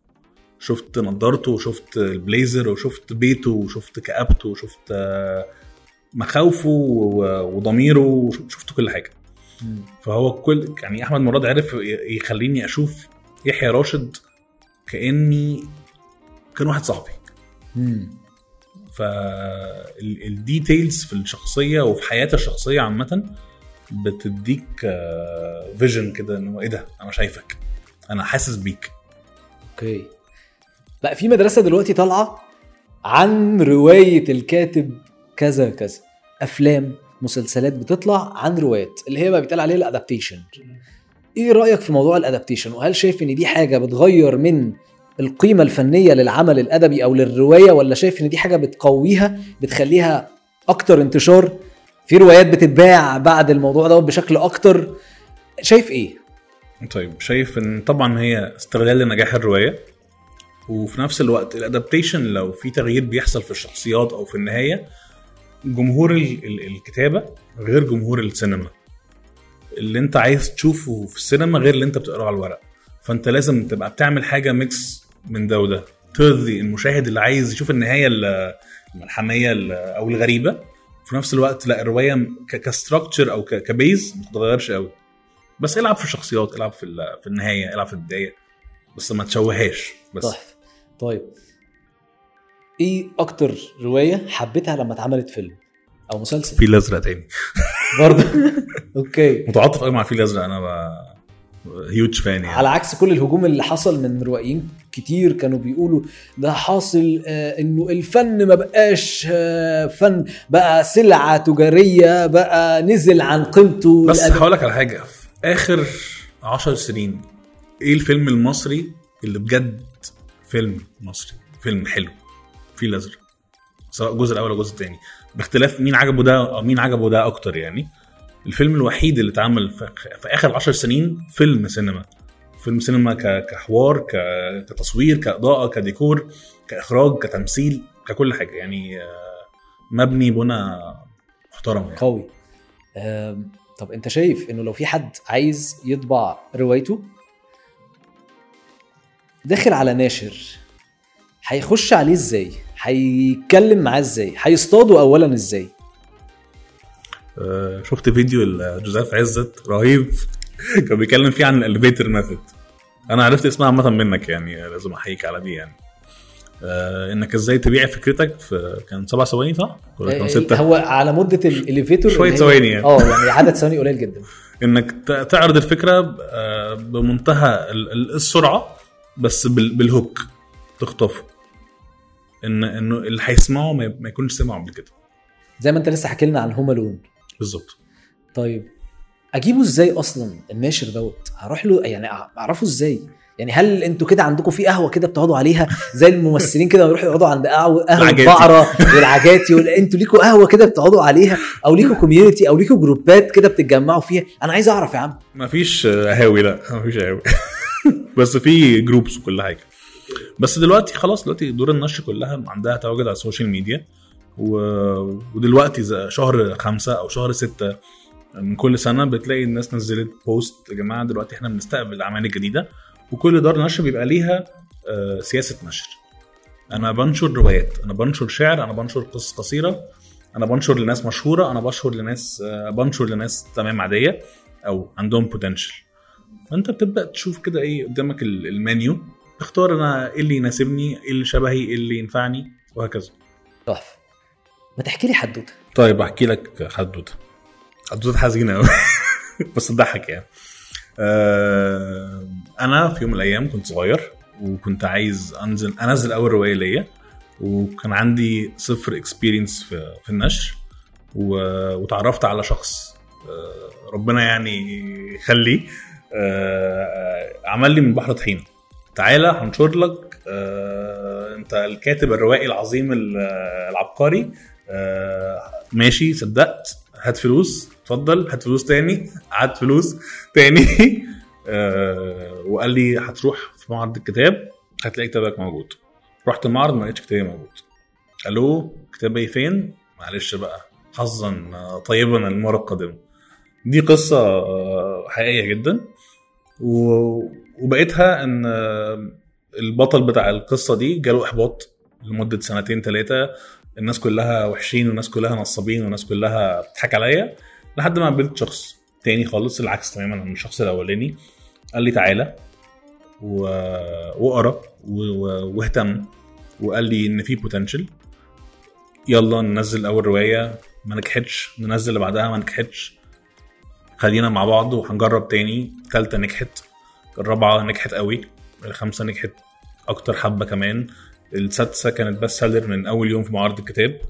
S2: شفت نضارته وشفت البليزر وشفت بيته وشفت كآبته وشفت آه، مخاوفه وضميره وش- شفت كل حاجة. فهو كل يعني أحمد مراد عرف يخليني أشوف يحيى راشد كأني كان واحد صاحبي.
S1: مم.
S2: فالديتيلز في الشخصية وفي حياة الشخصية عامة بتديك vision كده انه إيه ده؟ أنا شايفك. أنا حاسس بيك.
S1: okay. لا في مدرسة دلوقتي طالعة عن رواية الكاتب كذا كذا. أفلام مسلسلات بتطلع عن روايات. اللي هي بقى بيتقال عليها ال adaptation إيه رأيك في موضوع ال adaptation وهل شايف إن دي حاجة بتغير من القيمة الفنية للعمل الأدبي أو للرواية ولا شايف إن دي حاجة بتقويها بتخليها أكتر انتشار؟ في روايات بتتباع بعد الموضوع دوت بشكل أكتر. شايف إيه؟
S2: طيب شايف إن طبعا هي استغلال لنجاح الرواية وفي نفس الوقت ال adaptation لو في تغيير بيحصل في الشخصيات أو في النهاية جمهور ال- ال- الكتابة غير جمهور السينما. اللي أنت عايز تشوفه في السينما غير اللي أنت بتقراه على الورق. فأنت لازم تبقى بتعمل حاجة mix من ده وده. ترضي المشاهد اللي عايز يشوف النهاية ال- الملحمية ال- أو الغريبة. في نفس الوقت لا الرواية ك structure أو ك base ما تتغيرش قوي بس العب في الشخصيات العب في في النهاية العب في البداية. بس ما تشوهاش بس.
S1: طيب. طيب. إيه أكتر رواية حبيتها لما اتعملت فيلم أو مسلسل؟
S2: الفيل الأزرق تاني.
S1: برضه. [LAUGHS] أوكي.
S2: متعاطف قوي مع الفيل الأزرق. أنا هيوج فان يعني.
S1: على عكس كل الهجوم اللي حصل من روائيين كتير كانوا بيقولوا ده حاصل آه، إنه الفن ما بقاش آه، فن بقى سلعة تجارية بقى نزل عن قيمته
S2: بس. هقول لك على حاجة في آخر عشر سنين إيه الفيلم المصري اللي بجد فيلم مصري؟ فيلم حلو فيل الازرق سواء الجزء الأول أو الجزء الثاني باختلاف مين عجبه ده أو مين عجبه ده أكتر يعني. الفيلم الوحيد اللي اتعمل في, في آخر عشر سنين فيلم سينما. فيلم سينما كحوار كتصوير كإضاءة كديكور كإخراج كتمثيل ككل حاجة. يعني آه، مبني بنى محترم يعني.
S1: قوي. طب انت شايف انه لو في حد عايز يطبع روايته داخل على ناشر هيخش عليه إزاي؟ هيتكلم معاه إزاي؟ هيصطاده اولا إزاي؟
S2: آه، شفت فيديو لجوزيف عزت رهيب. [LAUGHS] كان بيتكلم فيه عن ال elevator method أنا عرفت اسمها عامة منك يعني لازم أحييك على دي يعني. آه إنك إزاي تبيع فكرتك في كان سبع ثواني صح؟ ولا كان
S1: آه،
S2: ستة؟
S1: هو على
S2: مدة
S1: اللي هي-
S2: ثواني يعني.
S1: آه يعني عدد ثواني قليل جدا. [LAUGHS]
S2: إنك تعرض الفكرة آه، بمنتهى ال- ال- السرعة بس بال- بال hook تخطفه. ان إنه اللي هيسمعه ما ما يكونش سمعه قبل كده.
S1: زي ما أنت لسه حكي لنا عن Home Alone
S2: بالظبط.
S1: طيب. أجيبه إزاي أصلا؟ الناشر دوت. هروح له يعني أعرفه إزاي؟ يعني هل أنتوا كده عندكم في قهوة كده بتقعدوا عليها؟ زي الممثلين كده بيروحوا يقعدوا عند قهوه قهوة
S2: العجاتي.
S1: بقره والعجاتي وال- أنتوا ليكوا قهوة كده بتقعدوا عليها؟ أو ليكوا community أو ليكوا جروبات كده بتتجمعوا فيها؟ أنا عايز أعرف يا عم.
S2: ما فيش قهاوي لا ما فيش قهاوي. [LAUGHS] بس في groups وكل حاجة. بس دلوقتي خلاص دلوقتي دور النشر كلها عندها تواجد على ال social media و... ودلوقتي شهر خمسة أو شهر ستة من كل سنة بتلاقي الناس نزلت post يا جماعة دلوقتي إحنا بنستقبل الاعمال الجديده وكل دار نشر بيبقى ليها آه، سياسة نشر. أنا بنشر روايات أنا بنشر شعر أنا بنشر قصص قصيرة أنا بنشر لناس مشهورة أنا بنشر لناس آه، بنشر لناس تمام عادية أو عندهم potential فأنت بتبدأ تشوف كده إيه قدامك ال- المنيو تختار أنا إيه اللي يناسبني إيه اللي شبهي إيه اللي ينفعني وهكذا.
S1: تحفة. ما تحكي لي حدوتة.
S2: طيب أحكي لك حدوتة. حدوته حزينة قوي [LAUGHS] بس تضحك يعني. آه أنا في يوم من الأيام كنت صغير وكنت عايز أنزل أنزل أول رواية ليا وكان عندي صفر experience في, في النشر وتعرفت على شخص آه ربنا يعني يخليه. آه عمل لي من بحر طحينة. تعالى هنشر لك أنت الكاتب الروائي العظيم ال- العبقري. ماشي صدقت هات فلوس. اتفضل هات فلوس تاني. هات فلوس تاني. [LAUGHS] آه وقال لي هتروح في معرض الكتاب هتلاقي كتابك موجود. رحت المعرض ما لقيتش كتابي موجود. ألو كتابي فين؟ معلش بقى حظا طيبا المرة القادمة. دي قصة آه، حقيقية جدا. و- وبقيتها إن آه، البطل بتاع القصة دي جاله إحباط لمدة سنتين ثلاثة الناس كلها وحشين والناس كلها نصابين والناس كلها بتضحك عليا. لحد ما قابلت شخص تاني خالص العكس تماما عن الشخص الأولاني. قال لي تعالى و... واقرا. واهتم وقال لي إن في potential يلا ننزل أول رواية ما نجحتش. ننزل اللي بعدها ما نجحتش. خلينا مع بعض وهنجرب تاني. التالتة نجحت الرابعة نجحت قوي الخامسة نجحت أكتر حبة كمان. السادسة كانت best seller من أول يوم في معرض الكتاب.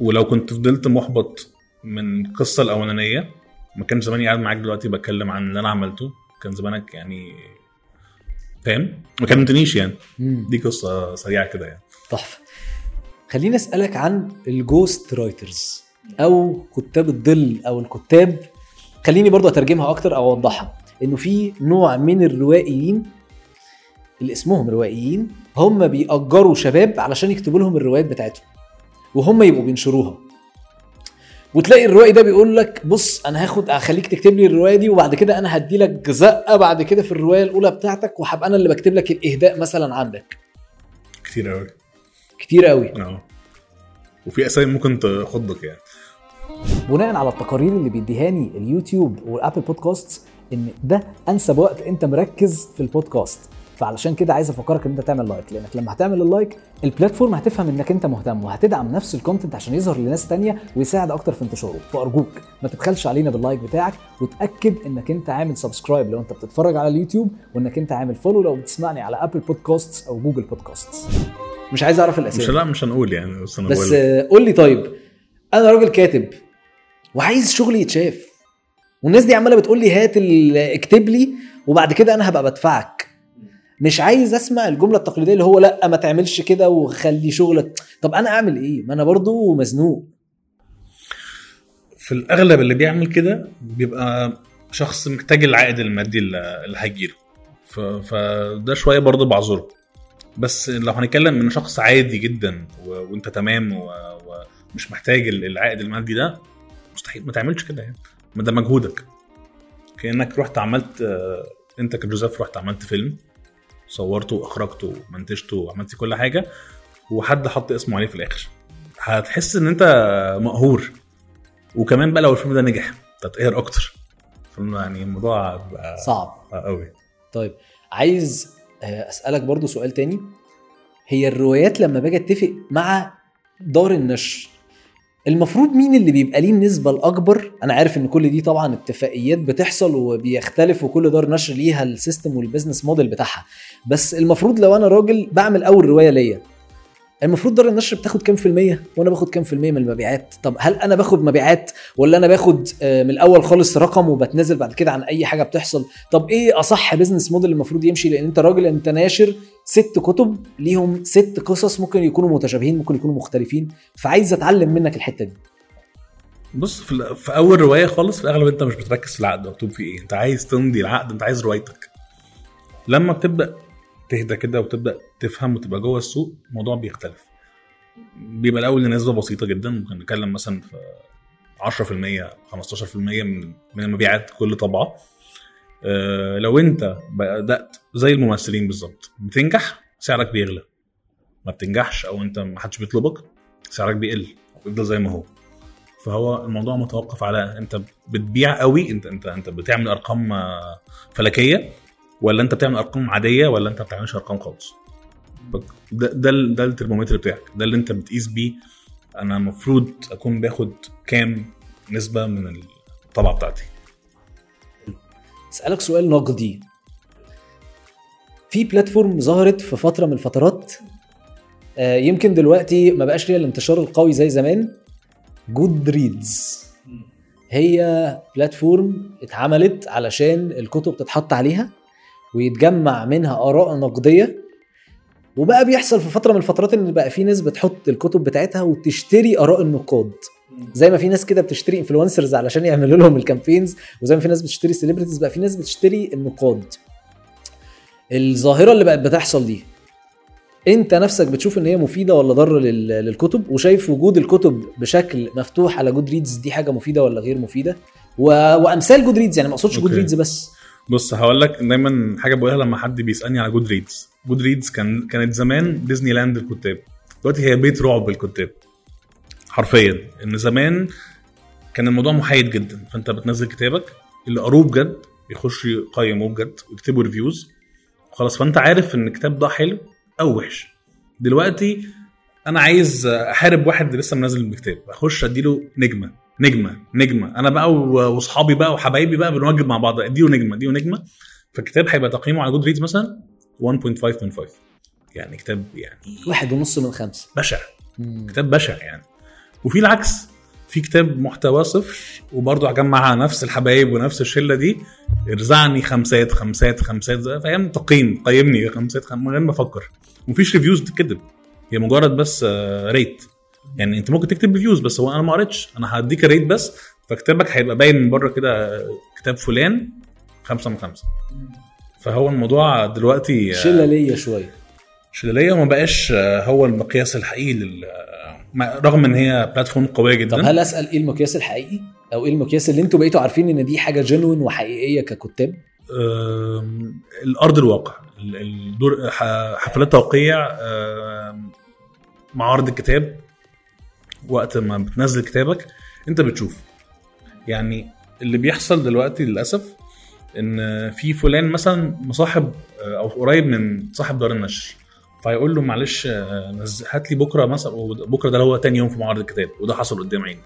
S2: ولو كنت فضلت محبط من القصة الأولانية. ما كان زماني قاعد معاك دلوقتي بتكلم عن اللي أنا عملته. كان زمانك يعني فاهم؟ ما كلمتنيش يعني.
S1: مم.
S2: دي قصة سريعة كده يعني.
S1: تحفة. خليني أسألك عن ال ghost writers أو كتاب الظل أو الكتاب. خليني برضو أترجمها أكتر أو أوضحها. إنه في نوع من الروائيين اللي اسمهم روائيين هم بيأجروا شباب علشان يكتبوا لهم الروايات بتاعتهم. وهم يبقوا بينشروها. وتلاقي الروائي ده بيقول لك بص أنا هاخد هخليك تكتب لي الرواية دي وبعد كده أنا هدي لك زقة بعد كده في الرواية الأولى بتاعتك وهبقى أنا اللي بكتب لك الإهداء مثلا عندك.
S2: كتير قوي
S1: كتير قوي
S2: آه. وفي اسامي ممكن تخضك يعني.
S1: بناء على التقارير اللي بيديهاني اليوتيوب وال Apple Podcast إن ده أنسب وقت أنت مركز في البودكاست فعلشان كده عايز أفكرك إن أنت تعمل like لأنك لما هتعمل ال like ال platform هتفهم إنك أنت مهتم وهتدعم نفس ال content عشان يظهر لناس تانية ويساعد أكتر في انتشاره. فأرجوك ما تبخلش علينا بال like بتاعك وتأكد إنك أنت عامل subscribe لو أنت بتتفرج على اليوتيوب وإنك أنت عامل follow لو بتسمعني على Apple Podcast أو Google Podcast مش عايز أعرف الأسامي.
S2: مش لا مش هنقول يعني بس أنا
S1: بس قول لي طيب أنا راجل كاتب وعايز شغلي يتشاف والناس دي عمالة بتقول لي هات اكتب لي وبعد كده أنا هبقى بدفعك. مش عايز أسمع الجملة التقليدية اللي هو لأ ما تعملش كده وخلي شغلك. طب أنا أعمل إيه؟ ما أنا برضو مزنوق.
S2: في الأغلب اللي بيعمل كده بيبقى شخص محتاج العائد المادي اللي هيجيله. فده شوية برضه بعذره. بس لو هنتكلم من شخص عادي جدا. وأنت تمام. ومش محتاج ال- العائد المادي ده مستحيل ما تعملش كده يعني. ما ده مجهودك. كأنك رحت عملت آه، أنت كجوزيف رحت عملت فيلم. صورته واخرجته ومنتجته وعملت كل حاجة وحد حط اسمه عليه في الآخر. هتحس إن أنت مقهور. وكمان بقى لو الفيلم ده نجح تتقهر أكتر. فيلم يعني الموضوع بقى
S1: صعب.
S2: قوي.
S1: طيب عايز آه، أسألك برضو سؤال تاني. هي الروايات لما باجي أتفق مع دار النشر المفروض مين اللي بيبقى ليه النسبة الأكبر؟ أنا عارف إن كل دي طبعا اتفاقيات بتحصل وبيختلف وكل دار نشر ليها ال system وال business model بتاعها، بس المفروض لو أنا راجل بعمل أول رواية ليا المفروض دار النشر بتاخد كام في المية؟ وأنا باخد كام في المية من المبيعات؟ طب هل أنا باخد مبيعات ولا أنا باخد آه، من الأول خالص رقم وبتنازل بعد كده عن أي حاجة بتحصل؟ طب إيه أصح business model المفروض يمشي؟ لأن أنت راجل أنت ناشر ست كتب ليهم ست قصص ممكن يكونوا متشابهين ممكن يكونوا مختلفين فعايز أتعلم منك الحتة دي.
S2: بص في, في أول رواية خالص في الأغلب أنت مش بتركز في العقد مكتوب فيه إيه؟ أنت عايز تمضي العقد أنت عايز روايتك. لما بتبدأ تهدى كده وتبدأ تفهم وتبقى جوه السوق الموضوع بيختلف. بيبقى الأول لنسبه بسيطة جدا ممكن نتكلم مثلا في 10% 15% من من المبيعات كل طبعة. آه، لو أنت بدأت زي الممثلين بالظبط بتنجح سعرك بيغلى. ما بتنجحش أو أنت ما حدش بيطلبك سعرك بيقل بيفضل زي ما هو. فهو الموضوع متوقف على أنت بتبيع قوي أنت أنت أنت بتعمل أرقام فلكية ولا انت بتعمل ارقام عادية ولا انت ما بتعملش ارقام خالص. ده ده ال- ده الترمومتر بتاعك ده اللي انت بتقيس بيه. أنا المفروض اكون باخد كام نسبة من الطبعة بتاعتي.
S1: أسألك سؤال نقدي. في platform ظهرت في فترة من الفترات آه، يمكن دلوقتي ما بقاش ليها الانتشار القوي زي زمان. Goodreads هي platform اتعملت علشان الكتب تتحط عليها. ويتجمع منها آراء نقدية. وبقى بيحصل في فترة من الفترات إن بقى في ناس بتحط الكتب بتاعتها وتشتري آراء النقاد. زي ما في ناس كده بتشتري influencers علشان يعملوا لهم ال campaigns وزي ما في ناس بتشتري celebrities بقى في ناس بتشتري النقاد. الظاهرة اللي بقت بتحصل دي أنت نفسك بتشوف إن هي مفيدة ولا ضارة لل- للكتب؟ وشايف وجود الكتب بشكل مفتوح على Goodreads دي حاجة مفيدة ولا غير مفيدة؟ و... وأمثال Goodreads يعني ما
S2: أقصدش
S1: Goodreads بس.
S2: بص هقول لك دايما حاجة بقولها لما حد بيسألني على Goodreads Goodreads كان كانت زمان ديزني لاند الكتاب. دلوقتي هي بيت رعب الكتاب. حرفيا. إن زمان كان الموضوع محايد جدا. فأنت بتنزل كتابك اللي قروه بجد يخش يقيموه بجد ويكتبوا reviews خلاص فأنت عارف إن الكتاب ده حلو أو وحش. دلوقتي أنا عايز أحارب واحد لسه منزل الكتاب. أخش أديله نجمة. نجمة نجمة. أنا بقى واصحابي بقى وحبايبي بقى بنواجب مع بعض. اديله نجمه اديله نجمه فالكتاب هيبقى تقييمه على Goodreads مثلا 1.5 من 5 يعني كتاب يعني
S1: واحد ونص من خمسة.
S2: بشع.
S1: مم.
S2: كتاب بشع يعني. وفي العكس في كتاب محتواه صفر وبرضه هجمع نفس الحبايب ونفس الشلة دي. ارزعني خمسات خمسات خمسات فاهم؟ تقييم قيمني خمسات خم... من غير ما أفكر. ومفيش reviews تتكتب هي مجرد بس آه، rate يعني انت ممكن تكتب reviews بس هو أنا ما قريتش. أنا هديك rate بس فكتابك هيبقى باين من بره كده آه، كتاب فلان خمسة من خمسة. فهو الموضوع دلوقتي آه،
S1: شلة ليا شوية.
S2: شلاليه وما بقاش آه، هو المقياس الحقيقي لل رغم إن هي بلاتفورم قوية جدا.
S1: طب هل أسأل إيه المقياس الحقيقي؟ أو إيه المقياس اللي أنتوا بقيتوا عارفين إن دي حاجة جنوين وحقيقية ككتاب؟
S2: الأرض الواقع. ال- الدور حفلات توقيع معارض الكتاب. وقت ما بتنزل كتابك انت بتشوف. يعني اللي بيحصل دلوقتي للأسف إن في فلان مثلا مصاحب آه، أو قريب من صاحب دار النشر فيقول له معلش آه، هات لي بكرة مثلا بكره ده هو تاني يوم في معرض الكتاب وده حصل قدام عيني.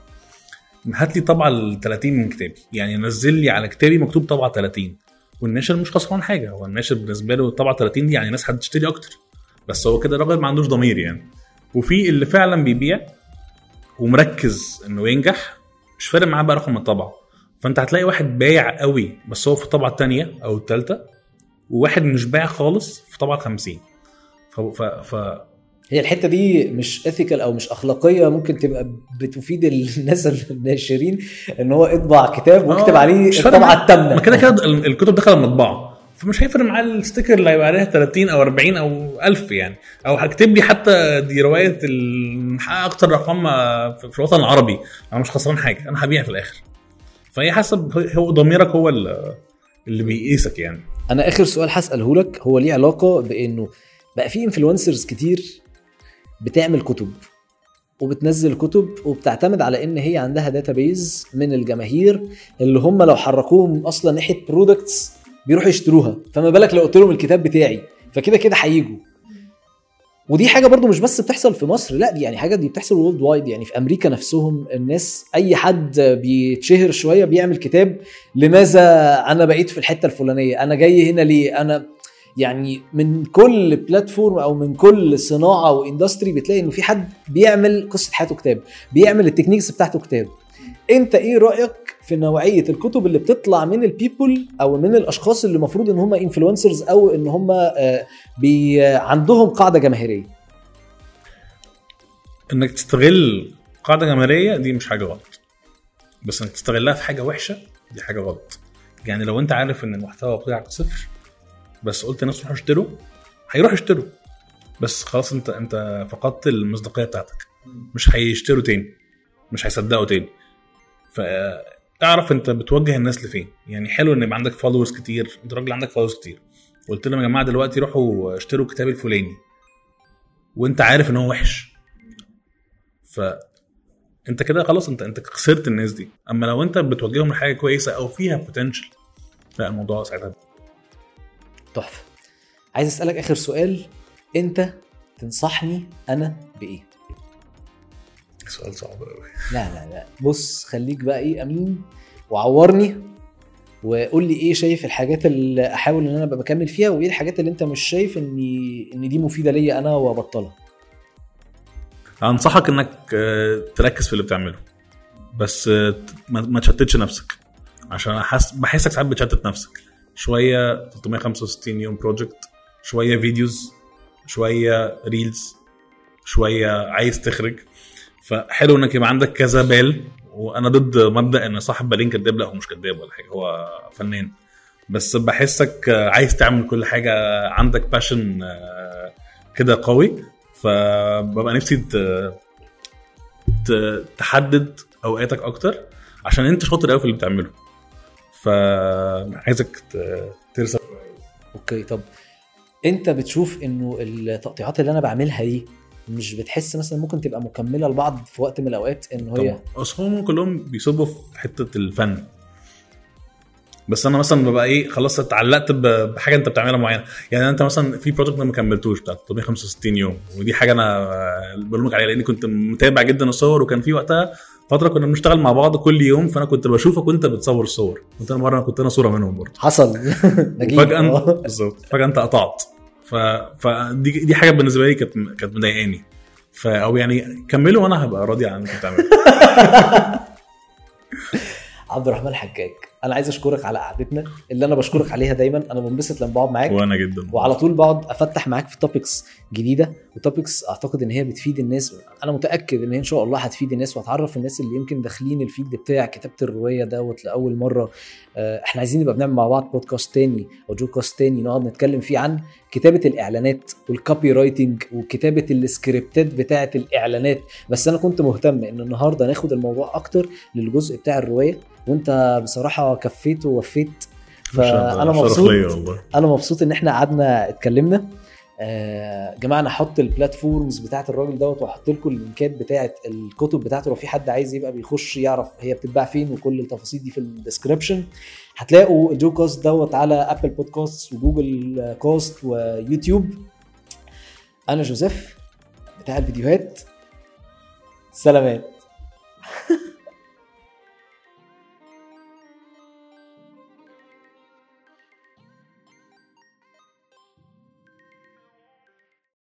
S2: هات لي طبعه ال 30 من كتابي. يعني نزل لي على كتابي مكتوب طبعه 30 والناشر مش خسران حاجة. هو الناشر بالنسبة له طبعه 30 دي يعني ناس هتشتري أكتر. بس هو كده الراجل ما عندوش ضمير يعني. وفي اللي فعلا بيبيع ومركز إنه ينجح مش فارق معاه بقى رقم الطبعة. فأنت هتلاقي واحد بايع قوي بس هو في الطبعه الثانية أو الثالثه وواحد مش بايع خالص في طبعة 50 ف... ف... ف...
S1: هي الحتة دي مش اثيكال أو مش أخلاقية ممكن تبقى بتفيد الناس الناشرين إن هو اطبع كتاب واكتب
S2: آه،
S1: عليه
S2: مش فارق الطبعة.
S1: الثامنه
S2: ما كده كده ال- الكتب دخل المطبعه فمش هيفرق معاه الستيكر اللي هيبقى عليها 30 أو 40 أو 1000 يعني. أو هكتب لي حتى دي رواية ال- محقق أكتر رقم في في الوطن العربي. أنا مش خسران حاجة أنا هبيع في الآخر. فهي حسب هو ضميرك هو ال- اللي بيقيسك يعني.
S1: أنا آخر سؤال هساله لك هو ليه علاقة بإنه بقى في influencers كتير بتعمل كتب وبتنزل كتب وبتعتمد على إن هي عندها database من الجماهير اللي هم لو حركوهم أصلا ناحية products بيروحوا يشتروها. فما بالك لو قلت لهم الكتاب بتاعي فكده كده هيجوا. ودي حاجة برضو مش بس بتحصل في مصر لا دي يعني حاجة دي بتحصل worldwide يعني في أمريكا نفسهم الناس أي حد بيتشهر شوية بيعمل كتاب لماذا أنا بقيت في الحتة الفلانية؟ أنا جاي هنا ليه؟ أنا يعني من كل platform أو من كل صناعة و industry بتلاقي إنه في حد بيعمل قصة حياته كتاب بيعمل ال techniques بتاعته كتاب. أنت إيه رأيك في نوعية الكتب اللي بتطلع من ال people أو من الأشخاص اللي المفروض إن هم influencers أو إن هم آه، بي عندهم قاعدة جماهيرية.
S2: إنك تستغل قاعدة جماهيرية دي مش حاجة غلط. بس إنك تستغلها في حاجة وحشة دي حاجة غلط. يعني لو أنت عارف إن المحتوى بتاعك صفر بس قلت الناس روحوا اشتروا هيروحوا يشتروا. بس خلاص أنت أنت فقدت المصداقية بتاعتك. مش هيشتروا تاني. مش هيصدقوا تاني. فاعرف انت بتوجه الناس لفين. يعني حلو ان يبقى عندك followers كتير انت راجل عندك followers كتير. قلت لهم يا جماعة دلوقتي روحوا اشتروا الكتاب الفلاني. وانت عارف ان هو وحش. ف انت كده خلاص انت انت خسرت الناس دي. اما لو انت بتوجههم لحاجة كويسة أو فيها potential لا الموضوع ساعتها
S1: تحفة. عايز أسألك آخر سؤال. انت تنصحني أنا بإيه؟
S2: سؤال صعب قوي
S1: لا لا لا. بص خليك بقى إيه أمين وعورني وقول لي إيه شايف الحاجات اللي أحاول إن أنا أبقى بكمل فيها وإيه الحاجات اللي أنت مش شايف ان إن دي مفيدة ليا أنا وأبطلها.
S2: أنصحك إنك آه، تركز في اللي بتعمله. بس آه، ما ما تشتتش نفسك. عشان أحس بحسك ساعات بتشتت نفسك. شوية 365 يوم project شوية videos شوية reels شوية عايز تخرج. فحلو إنك يبقى عندك كذا بال. وأنا ضد مبدأ إن صاحب بالين كداب لأ هو مش كداب ولا حاجة هو فنان. بس بحسك آه، عايز تعمل كل حاجة عندك passion كده قوي. فببقى نفسي تحدد أوقاتك أكتر عشان أنت شاطر قوي في اللي بتعمله. فعايزك ترسم.
S1: أوكي طب أنت بتشوف إنه التقاطعات اللي أنا بعملها دي مش بتحس مثلا ممكن تبقى مكملة لبعض في وقت من الأوقات إن هي
S2: طبعا. اصل هم كلهم بيصبوا في حتة الفن. بس أنا مثلا ببقى إيه خلاص اتعلقت بحاجة أنت بتعملها معينة. يعني انت مثلا في project أنا ما كملتوش بتاع 365 يوم ودي حاجة أنا بلومك عليها لأني كنت متابع جدا الصور وكان في وقتها فترة كنا بنشتغل مع بعض كل يوم فأنا كنت بشوفك وأنت بتصور الصور. كنت أنا مرة كنت أنا صورة منهم برضه.
S1: حصل. [LAUGHS]
S2: فجاه
S1: آه.
S2: بالظبط. فجأة أنت قطعت. ف... فدي دي حاجة بالنسبة لي كانت كانت مضايقاني. ف أو يعني كملوا وأنا هبقى راضي عن اللي انت بتعمله [LAUGHS]
S1: عبد الرحمن حجاج أنا عايز أشكرك على قعدتنا اللي أنا بشكرك عليها دايما أنا بنبسط لما بقعد معاك.
S2: وأنا جدا.
S1: وعلى طول بقعد أفتح معاك في topics جديدة و topics أعتقد إن هي بتفيد الناس. أنا متأكد إن هي إن شاء الله هتفيد الناس وهتعرف الناس اللي يمكن داخلين ال field بتاع كتابة الرواية دوت لأول مرة. آه، إحنا عايزين نبقى بنعمل مع بعض بودكاست تاني أو جوكاست تاني نقعد نتكلم فيه عن كتابة الإعلانات وال copywriting وكتابة السكريبتات بتاعة الإعلانات. بس أنا كنت مهتم إن النهارده ناخد الموضوع أكتر للجزء بتاع الرواية وأنت بصراحة كفيت ووفيت.
S2: فأنا
S1: مبسوط أنا مبسوط إن إحنا قعدنا اتكلمنا. آه جماعة أنا هحط ال platforms بتاعت الراجل دوت وهحط لكم اللينكات بتاعت الكتب بتاعته. لو في حد عايز يبقى بيخش يعرف هي بتتباع فين وكل التفاصيل دي في ال description هتلاقوا الجوكاست دوت على Apple Podcasts و Google Cast ويوتيوب. أنا جوزيف بتاع الفيديوهات. سلامات. [LAUGHS]